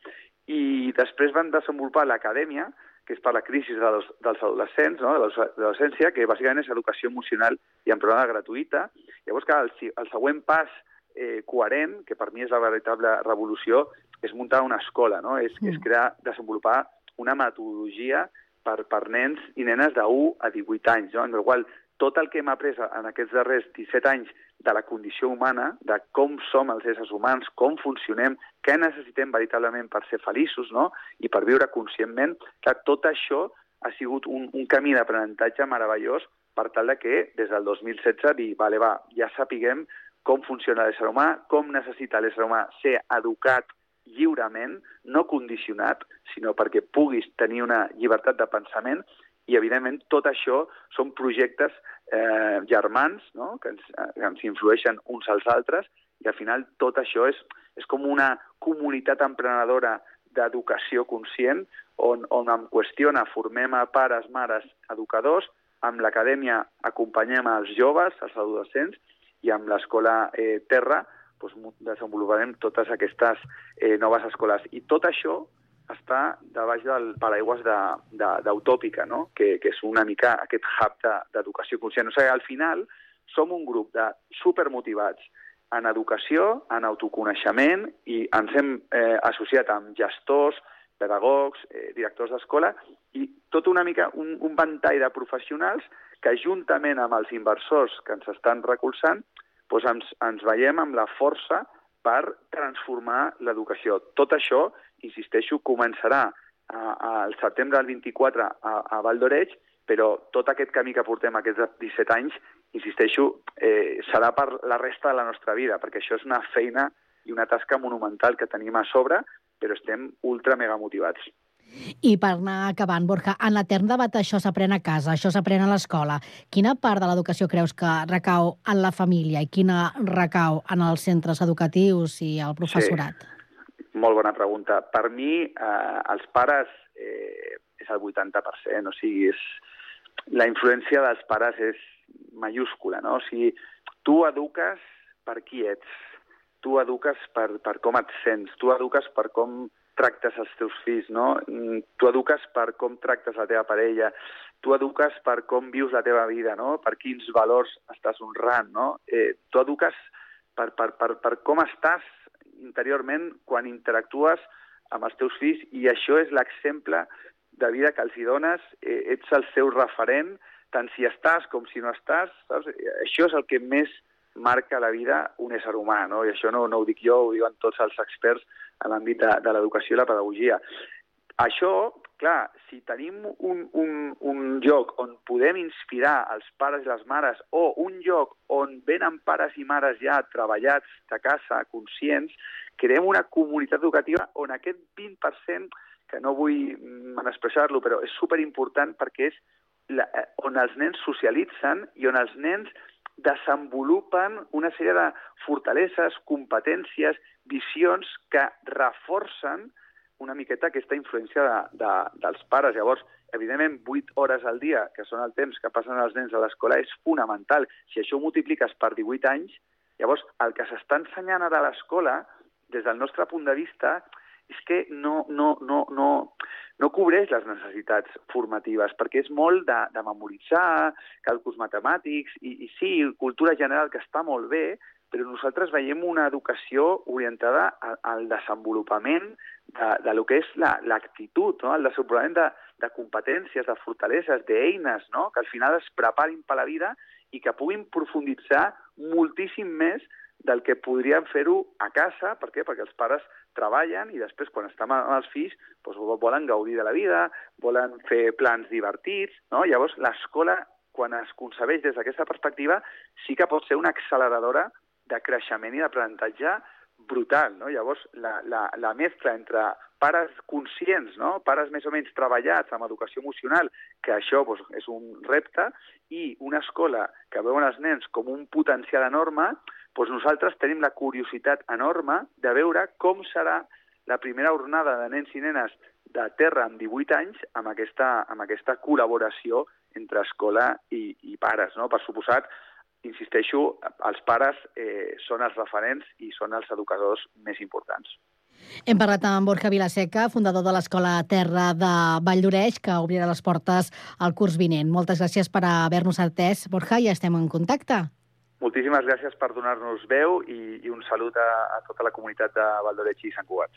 i després van desenvolupar l'acadèmia, que és per la crisi dels, dels adolescents, no? de l'adolescència, que bàsicament és educació emocional i programa gratuïta. Llavors, que el, el següent pas eh, coherent, que per mi és la veritable revolució, és muntar una escola, no? és, mm. és crear, desenvolupar una metodologia per, per nens i nenes de 1 a 18 anys, no? en el qual tot el que hem après en aquests darrers 17 anys de la condició humana, de com som els éssers humans, com funcionem, què necessitem veritablement per ser feliços no? i per viure conscientment, que tot això ha sigut un, un camí d'aprenentatge meravellós per tal de que des del 2016 dir, vale, va, ja sapiguem com funciona l'ésser humà, com necessita l'ésser humà ser educat lliurement, no condicionat, sinó perquè puguis tenir una llibertat de pensament i, evidentment, tot això són projectes eh, germans no? que, ens, que ens influeixen uns als altres i, al final, tot això és, és com una comunitat emprenedora d'educació conscient on, on em qüestiona, formem a pares, mares, educadors, amb l'acadèmia acompanyem els joves, els adolescents, i amb l'escola eh, Terra doncs, desenvoluparem totes aquestes eh, noves escoles. I tot això està de baix del paraigües d'Utòpica, no? que, que és una mica aquest hub d'educació de, conscient. O sigui, al final som un grup de supermotivats en educació, en autoconeixement, i ens hem eh, associat amb gestors, pedagogs, eh, directors d'escola, i tot una mica un, un ventall de professionals que juntament amb els inversors que ens estan recolzant, doncs ens, ens veiem amb la força per transformar l'educació. Tot això insisteixo, començarà al setembre del 24 a, a Val d'Oreig, però tot aquest camí que portem aquests 17 anys, insisteixo, eh, serà per la resta de la nostra vida, perquè això és una feina i una tasca monumental que tenim a sobre, però estem ultra mega motivats. I per anar acabant, Borja, en l'etern debat això s'aprèn a casa, això s'aprèn a l'escola. Quina part de l'educació creus que recau en la família i quina recau en els centres educatius i el professorat? Sí. Molt bona pregunta. Per mi, eh, els pares eh, és el 80%, o sigui, és, la influència dels pares és mayúscula, no? O sigui, tu eduques per qui ets, tu eduques per, per com et sents, tu eduques per com tractes els teus fills, no? Mm, tu eduques per com tractes la teva parella, tu eduques per com vius la teva vida, no? Per quins valors estàs honrant, no? Eh, tu eduques per, per, per, per com estàs interiorment quan interactues amb els teus fills i això és l'exemple de vida que els hi dones, eh, ets el seu referent, tant si estàs com si no estàs, saps? Això és el que més marca la vida un ésser humà, no? i això no, no ho dic jo, ho diuen tots els experts en l'àmbit de, de l'educació i la pedagogia. Això clar, si tenim un, un, un lloc on podem inspirar els pares i les mares o un lloc on venen pares i mares ja treballats de casa, conscients, creem una comunitat educativa on aquest 20%, que no vull menospreciar-lo, però és superimportant perquè és la, eh, on els nens socialitzen i on els nens desenvolupen una sèrie de fortaleses, competències, visions que reforcen una miqueta aquesta influència de, de, dels pares. Llavors, evidentment, 8 hores al dia, que són el temps que passen els nens a l'escola, és fonamental. Si això ho multipliques per 18 anys, llavors el que s'està ensenyant ara a l'escola, des del nostre punt de vista, és que no, no, no, no, no cobreix les necessitats formatives, perquè és molt de, de memoritzar, càlculs matemàtics, i, i sí, cultura general que està molt bé, però nosaltres veiem una educació orientada al desenvolupament de, de lo que és l'actitud, la, no? el desenvolupament de, de competències, de fortaleses, d'eines, no? que al final es preparin per la vida i que puguin profunditzar moltíssim més del que podrien fer-ho a casa, per què? Perquè els pares treballen i després, quan estan amb els fills, doncs, volen gaudir de la vida, volen fer plans divertits, no? Llavors, l'escola, quan es concebeix des d'aquesta perspectiva, sí que pot ser una acceleradora de creixement i d'aprenentatge brutal, no? Llavors, la, la, la mescla entre pares conscients, no? pares més o menys treballats amb educació emocional, que això doncs, és un repte, i una escola que veuen els nens com un potencial enorme, doncs nosaltres tenim la curiositat enorme de veure com serà la primera jornada de nens i nenes de terra amb 18 anys amb aquesta, amb aquesta col·laboració entre escola i, i pares. No? Per suposat, insisteixo, els pares eh, són els referents i són els educadors més importants. Hem parlat amb Borja Vilaseca, fundador de l'Escola Terra de Vall d'Oreix, que obrirà les portes al curs vinent. Moltes gràcies per haver-nos atès, Borja, i estem en contacte. Moltíssimes gràcies per donar-nos veu i, i un salut a, a tota la comunitat de Valdoreig i Sant Cugat.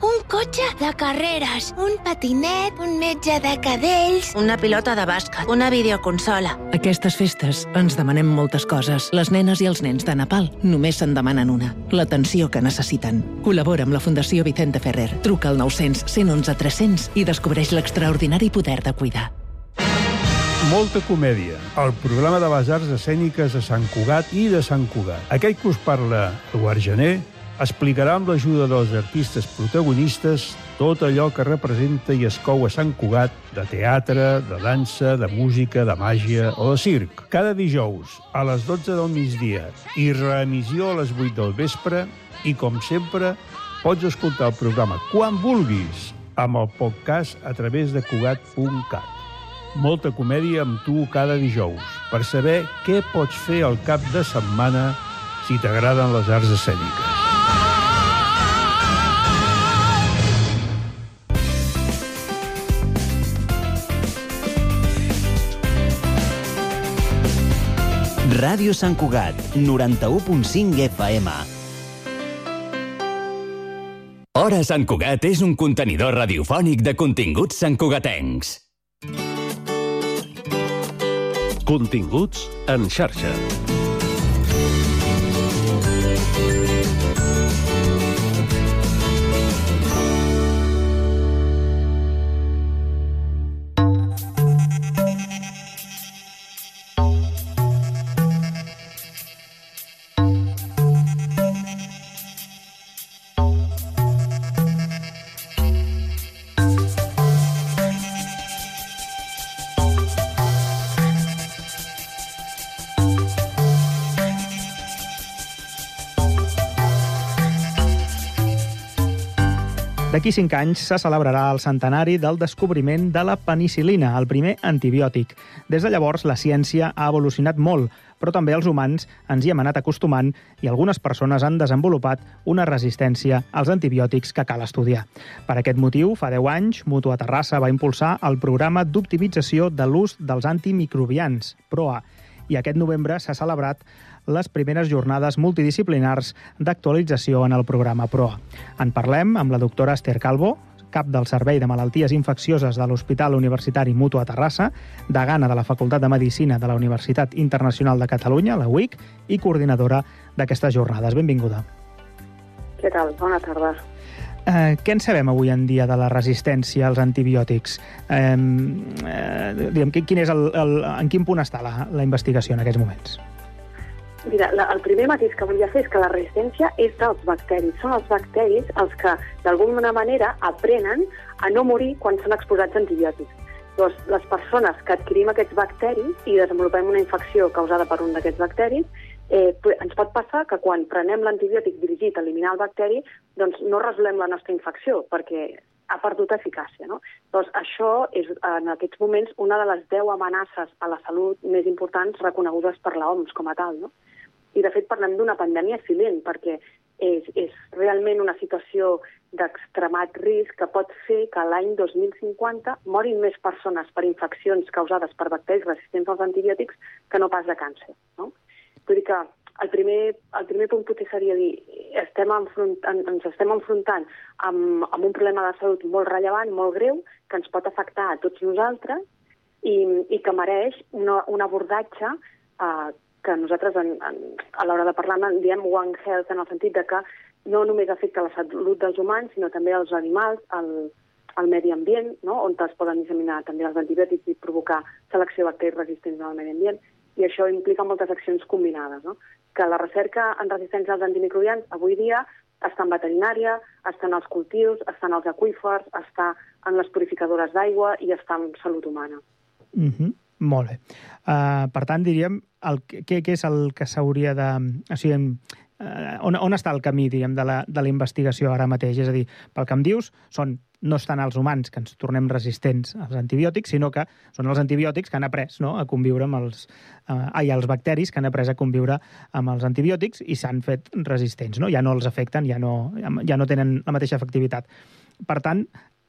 Un cotxe de carreres, un patinet, un metge de cadells... Una pilota de bàsquet, una videoconsola... Aquestes festes ens demanem moltes coses. Les nenes i els nens de Nepal només se'n demanen una. L'atenció que necessiten. Col·labora amb la Fundació Vicente Ferrer. Truca al 900 111 300 i descobreix l'extraordinari poder de cuidar. Molta comèdia, el programa de les arts escèniques de Sant Cugat i de Sant Cugat. Aquell que us parla Eduard Gené explicarà amb l'ajuda dels artistes protagonistes tot allò que representa i es cou a Sant Cugat de teatre, de dansa, de música, de màgia o de circ. Cada dijous a les 12 del migdia i reemissió a les 8 del vespre i, com sempre, pots escoltar el programa quan vulguis amb el podcast a través de Cugat.cat. Molta comèdia amb tu cada dijous per saber què pots fer al cap de setmana si t'agraden les arts escèniques. Ràdio Sant Cugat, 91.5 FM. Hora Sant Cugat és un contenidor radiofònic de continguts santcugatencs. Continguts en xarxa. D'aquí 5 anys se celebrarà el centenari del descobriment de la penicilina, el primer antibiòtic. Des de llavors, la ciència ha evolucionat molt, però també els humans ens hi hem anat acostumant i algunes persones han desenvolupat una resistència als antibiòtics que cal estudiar. Per aquest motiu, fa 10 anys, Mutua Terrassa va impulsar el programa d'optimització de l'ús dels antimicrobians, PROA, i aquest novembre s'ha celebrat les primeres jornades multidisciplinars d'actualització en el programa PROA. En parlem amb la doctora Esther Calvo, cap del Servei de Malalties Infeccioses de l'Hospital Universitari Mutu a Terrassa, degana de la Facultat de Medicina de la Universitat Internacional de Catalunya, la UIC, i coordinadora d'aquestes jornades. Benvinguda. Què tal? Bona tarda. Eh, què en sabem avui en dia de la resistència als antibiòtics? Eh, eh, diguem, quin és el, el, en quin punt està la, la investigació en aquests moments? Mira, la, el primer matís que volia fer és que la resistència és dels bacteris. Són els bacteris els que, d'alguna manera, aprenen a no morir quan són exposats a antibiòtics. Llavors, les persones que adquirim aquests bacteris i desenvolupem una infecció causada per un d'aquests bacteris, eh, ens pot passar que quan prenem l'antibiòtic dirigit a eliminar el bacteri, doncs no resolem la nostra infecció, perquè ha perdut eficàcia. No? Doncs això és, en aquests moments, una de les 10 amenaces a la salut més importants reconegudes per l'OMS com a tal. No? I, de fet, parlem d'una pandèmia silent, perquè és, és realment una situació d'extremat risc que pot fer que l'any 2050 morin més persones per infeccions causades per bacteris resistents als antibiòtics que no pas de càncer. No? Vull dir que el primer, el primer punt potser seria dir estem enfront, ens estem enfrontant amb, amb un problema de salut molt rellevant, molt greu, que ens pot afectar a tots nosaltres i, i que mereix una, un abordatge eh, que nosaltres en, en, a l'hora de parlar en diem One Health en el sentit de que no només afecta la salut dels humans, sinó també els animals, el, el medi ambient, no? on es poden disseminar també els antibiòtics i provocar selecció bacteris resistents al medi ambient, i això implica moltes accions combinades. No? Que la recerca en resistència als antimicrobians avui dia està en veterinària, està en els cultius, està en els aquífers, està en les purificadores d'aigua i està en salut humana. Mm -hmm. Molt bé. Uh, per tant, diríem, el, què, què és el que s'hauria de... O sigui, uh, on, on està el camí, diríem, de la, de la investigació ara mateix? És a dir, pel que em dius, són no estan els humans que ens tornem resistents als antibiòtics, sinó que són els antibiòtics que han après no, a conviure amb els... Uh, ai, els bacteris que han après a conviure amb els antibiòtics i s'han fet resistents, no? Ja no els afecten, ja no, ja no tenen la mateixa efectivitat. Per tant,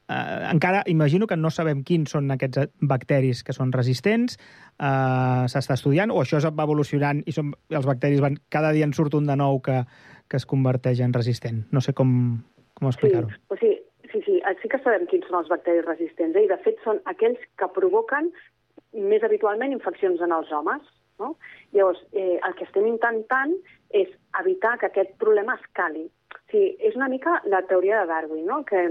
eh, encara imagino que no sabem quins són aquests bacteris que són resistents, eh, s'està estudiant, o això va evolucionant i són, els bacteris van, cada dia en surt un de nou que, que es converteix en resistent. No sé com, com explicar-ho. Sí, o sigui, sí, sí que sabem quins són els bacteris resistents, eh? i de fet són aquells que provoquen més habitualment infeccions en els homes. No? Llavors, eh, el que estem intentant és evitar que aquest problema escali. O sigui, és una mica la teoria de Darwin, no? que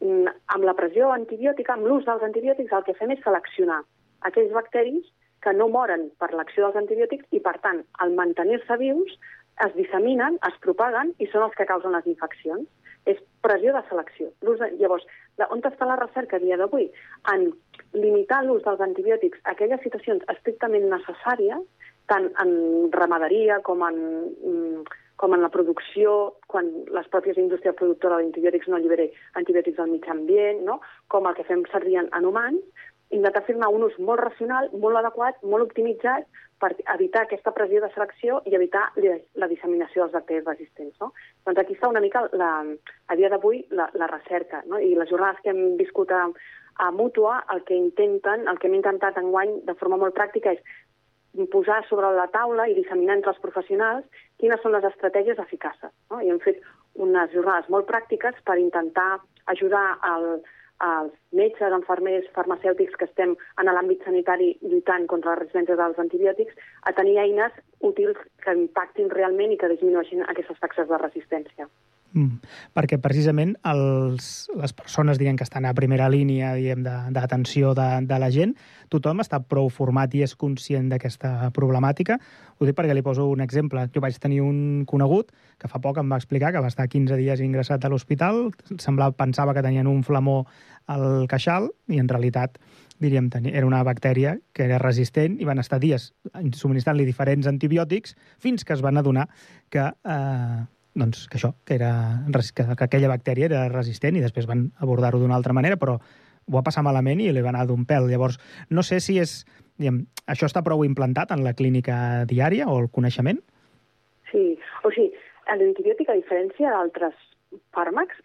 Mm, amb la pressió antibiòtica, amb l'ús dels antibiòtics, el que fem és seleccionar aquells bacteris que no moren per l'acció dels antibiòtics i, per tant, al mantenir-se vius, es disseminen, es propaguen i són els que causen les infeccions. És pressió de selecció. De... Llavors, on està la recerca dia d'avui? En limitar l'ús dels antibiòtics a aquelles situacions estrictament necessàries, tant en ramaderia com en mm, com en la producció, quan les pròpies indústries productores d'antibiòtics no allibera antibiòtics al mig ambient, no? com el que fem servir en, en humans, intentar fer-ne un ús molt racional, molt adequat, molt optimitzat per evitar aquesta pressió de selecció i evitar la disseminació dels bacteris resistents. No? Doncs aquí està una mica, la, a dia d'avui, la, la recerca. No? I les jornades que hem viscut a, a Mútua, el que intenten, el que hem intentat enguany de forma molt pràctica és posar sobre la taula i disseminar entre els professionals quines són les estratègies eficaces. No? I hem fet unes jornades molt pràctiques per intentar ajudar el, els metges, enfermers, farmacèutics que estem en l'àmbit sanitari lluitant contra les resistències dels antibiòtics a tenir eines útils que impactin realment i que disminueixin aquestes taxes de resistència. Mm, perquè precisament els, les persones diguem, que estan a primera línia d'atenció de, de, de la gent, tothom està prou format i és conscient d'aquesta problemàtica. Ho dic perquè li poso un exemple. Jo vaig tenir un conegut que fa poc em va explicar que va estar 15 dies ingressat a l'hospital, semblava, pensava que tenien un flamó al queixal i en realitat diríem, era una bactèria que era resistent i van estar dies subministrant-li diferents antibiòtics fins que es van adonar que eh, doncs, que això, que, era, que, que aquella bactèria era resistent i després van abordar-ho d'una altra manera, però ho va passar malament i li va anar d'un pèl. Llavors, no sé si és... Diguem, això està prou implantat en la clínica diària o el coneixement? Sí, o sigui, l'antibiòtic, a diferència d'altres fàrmacs,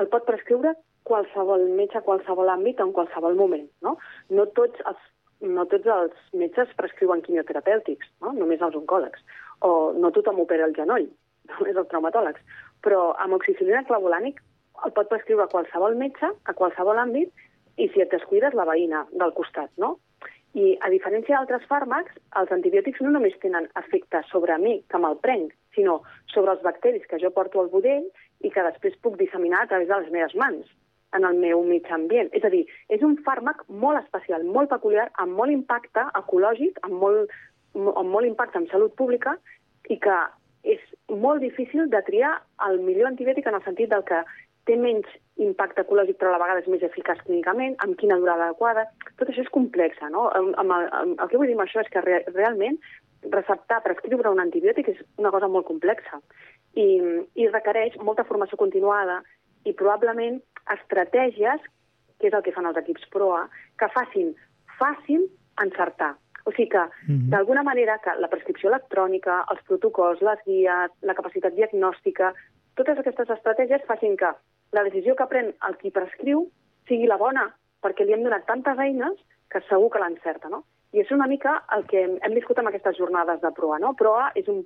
el pot prescriure qualsevol metge qualsevol àmbit en qualsevol moment. No, no tots els no tots els metges prescriuen quimioterapèutics, no? només els oncòlegs. O no tothom opera el genoll, només els traumatòlegs, però amb oxicilina clavolànic el pot prescriure qualsevol metge, a qualsevol àmbit, i si et descuides, la veïna del costat, no? I a diferència d'altres fàrmacs, els antibiòtics no només tenen efecte sobre mi, que me'l prenc, sinó sobre els bacteris que jo porto al budell i que després puc disseminar a través de les meves mans en el meu mig ambient. És a dir, és un fàrmac molt especial, molt peculiar, amb molt impacte ecològic, amb molt, amb molt impacte en salut pública i que és molt difícil de triar el millor antibiòtic en el sentit del que té menys impacte ecològic però a la vegada és més eficaç clínicament, amb quina durada adequada. Tot això és complex, no? Amb, amb, el que vull dir amb això és que re, realment receptar, prescriure un antibiòtic és una cosa molt complexa i, i requereix molta formació continuada i probablement estratègies, que és el que fan els equips PROA, que facin fàcil encertar. O sigui que, mm -hmm. d'alguna manera, que la prescripció electrònica, els protocols, les guies, la capacitat diagnòstica, totes aquestes estratègies facin que la decisió que pren el qui prescriu sigui la bona, perquè li hem donat tantes eines que segur que l'encerta, no? I és una mica el que hem, hem viscut amb aquestes jornades de PROA, no? PROA és un,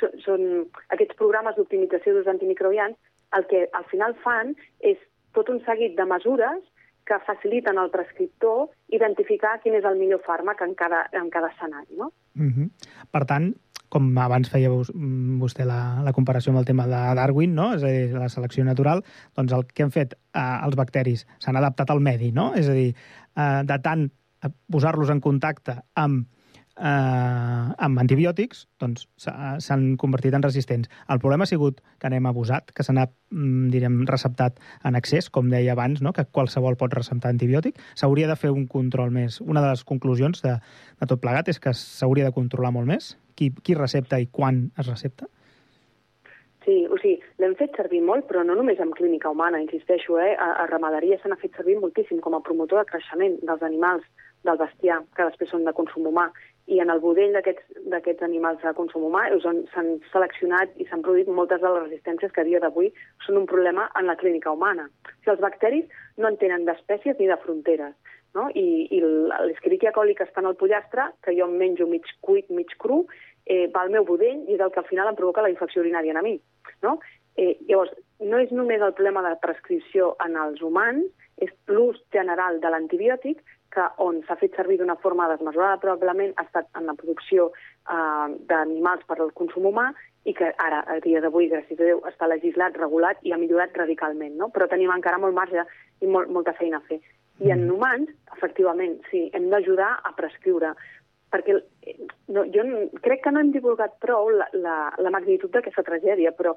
són, són aquests programes d'optimització d'ús antimicrobians, el que al final fan és tot un seguit de mesures que faciliten al prescriptor identificar quin és el millor fàrmac en cada, en cada escenari. No? Mm -hmm. Per tant, com abans feia vostè la, la comparació amb el tema de Darwin, no? és a dir, la selecció natural, doncs el que han fet eh, els bacteris s'han adaptat al medi, no? és a dir, eh, de tant posar-los en contacte amb eh, amb antibiòtics doncs s'han convertit en resistents. El problema ha sigut que n'hem abusat, que se n'ha, mm, direm, receptat en excés, com deia abans, no? que qualsevol pot receptar antibiòtic. S'hauria de fer un control més. Una de les conclusions de, de tot plegat és que s'hauria de controlar molt més qui, qui recepta i quan es recepta. Sí, o sigui, l'hem fet servir molt, però no només en clínica humana, insisteixo, eh? a, a ramaderia se n'ha fet servir moltíssim com a promotor de creixement dels animals, del bestiar, que després són de consum humà i en el budell d'aquests animals de consum humà s'han seleccionat i s'han produït moltes de les resistències que a dia d'avui són un problema en la clínica humana. O sigui, els bacteris no en tenen d'espècies ni de fronteres. No? I, i l'escriquia coli que està en el pollastre, que jo em menjo mig cuit, mig cru, eh, va al meu budell i és el que al final em provoca la infecció urinària a mi. No? Eh, llavors, no és només el problema de prescripció en els humans, és l'ús general de l'antibiòtic, que on s'ha fet servir d'una forma desmesurada probablement ha estat en la producció eh, d'animals per al consum humà i que ara, a dia d'avui, gràcies a Déu, està legislat, regulat i ha millorat radicalment, no? Però tenim encara molt marge i molt, molta feina a fer. I en mm. humans, efectivament, sí, hem d'ajudar a prescriure, perquè no, jo crec que no hem divulgat prou la, la, la magnitud d'aquesta tragèdia, però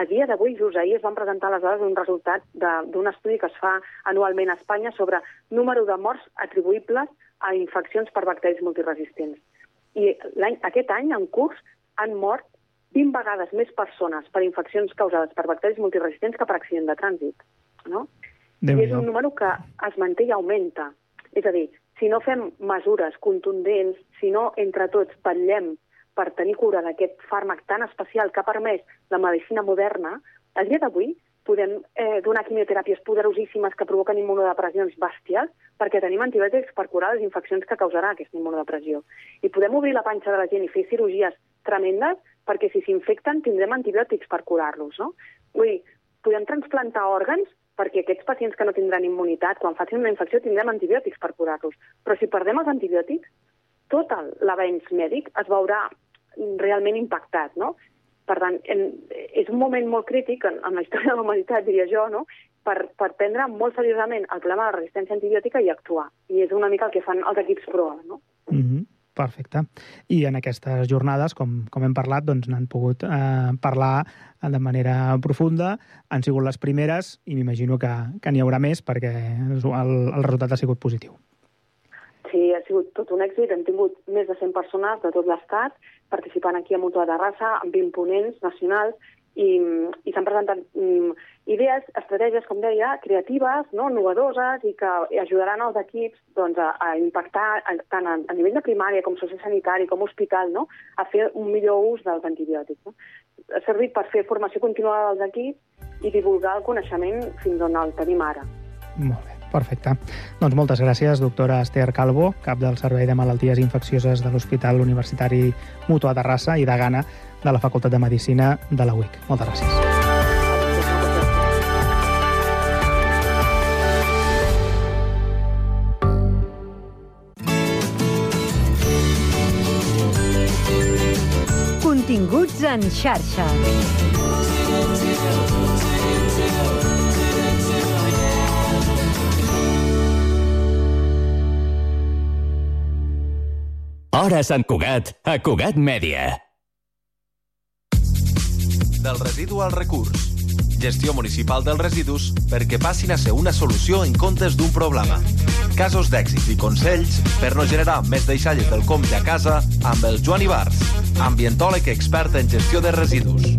a dia d'avui, just ahir, es van presentar les dades d'un resultat d'un estudi que es fa anualment a Espanya sobre número de morts atribuïbles a infeccions per bacteris multiresistents. I any, aquest any, en curs, han mort 20 vegades més persones per infeccions causades per bacteris multiresistents que per accident de trànsit. No? I és un número que es manté i augmenta. És a dir, si no fem mesures contundents, si no entre tots patllem per tenir cura d'aquest fàrmac tan especial que ha permès la medicina moderna, a dia d'avui podem eh, donar quimioteràpies poderosíssimes que provoquen immunodepressions bèsties perquè tenim antibiòtics per curar les infeccions que causarà aquesta immunodepressió. I podem obrir la panxa de la gent i fer cirurgies tremendes perquè si s'infecten tindrem antibiòtics per curar-los. No? Vull dir, podem transplantar òrgans perquè aquests pacients que no tindran immunitat, quan facin una infecció tindrem antibiòtics per curar-los. Però si perdem els antibiòtics, tot l'avenç mèdic es veurà realment impactat, no? Per tant, en, és un moment molt crític en, en la història de la humanitat, diria jo, no? per, per prendre molt seriosament el problema de la resistència antibiòtica i actuar. I és una mica el que fan els equips PROA, no? Mm -hmm. Perfecte. I en aquestes jornades, com, com hem parlat, doncs n'han pogut eh, parlar de manera profunda. Han sigut les primeres i m'imagino que, que n'hi haurà més perquè el, el resultat ha sigut positiu. Sí, ha sigut tot un èxit. Hem tingut més de 100 persones de tot l'Estat participant aquí a Mutua de Raça, amb 20 ponents nacionals, i, i s'han presentat um, idees, estratègies, com deia, creatives, no? innovadores, i que ajudaran els equips doncs, a, a impactar a, tant a, a nivell de primària com sociosanitari, com hospital, no? a fer un millor ús dels antibiòtics. No? Ha servit per fer formació continuada dels equips i divulgar el coneixement fins on el tenim ara. Molt bé. Perfecte. Doncs moltes gràcies, doctora Esther Calvo, cap del Servei de Malalties Infeccioses de l'Hospital Universitari Mutua de Rassa i de Gana de la Facultat de Medicina de la UIC. Moltes gràcies. Continguts en xarxa. Hora Sant Cugat, a Cugat Mèdia. Del residu al recurs. Gestió municipal dels residus perquè passin a ser una solució en comptes d'un problema. Casos d'èxits i consells per no generar més deixalles del compte a casa amb el Joan Ibars, ambientòleg expert en gestió de residus.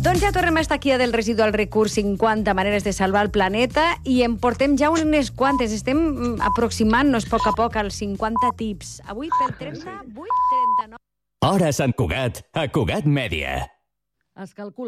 Doncs ja tornem a estar aquí a del residu al recurs 50 maneres de salvar el planeta i en portem ja unes quantes. Estem mm, aproximant-nos a poc a poc als 50 tips. Avui pel 38, 39... Hora Sant Cugat, a Cugat Mèdia. Es calcula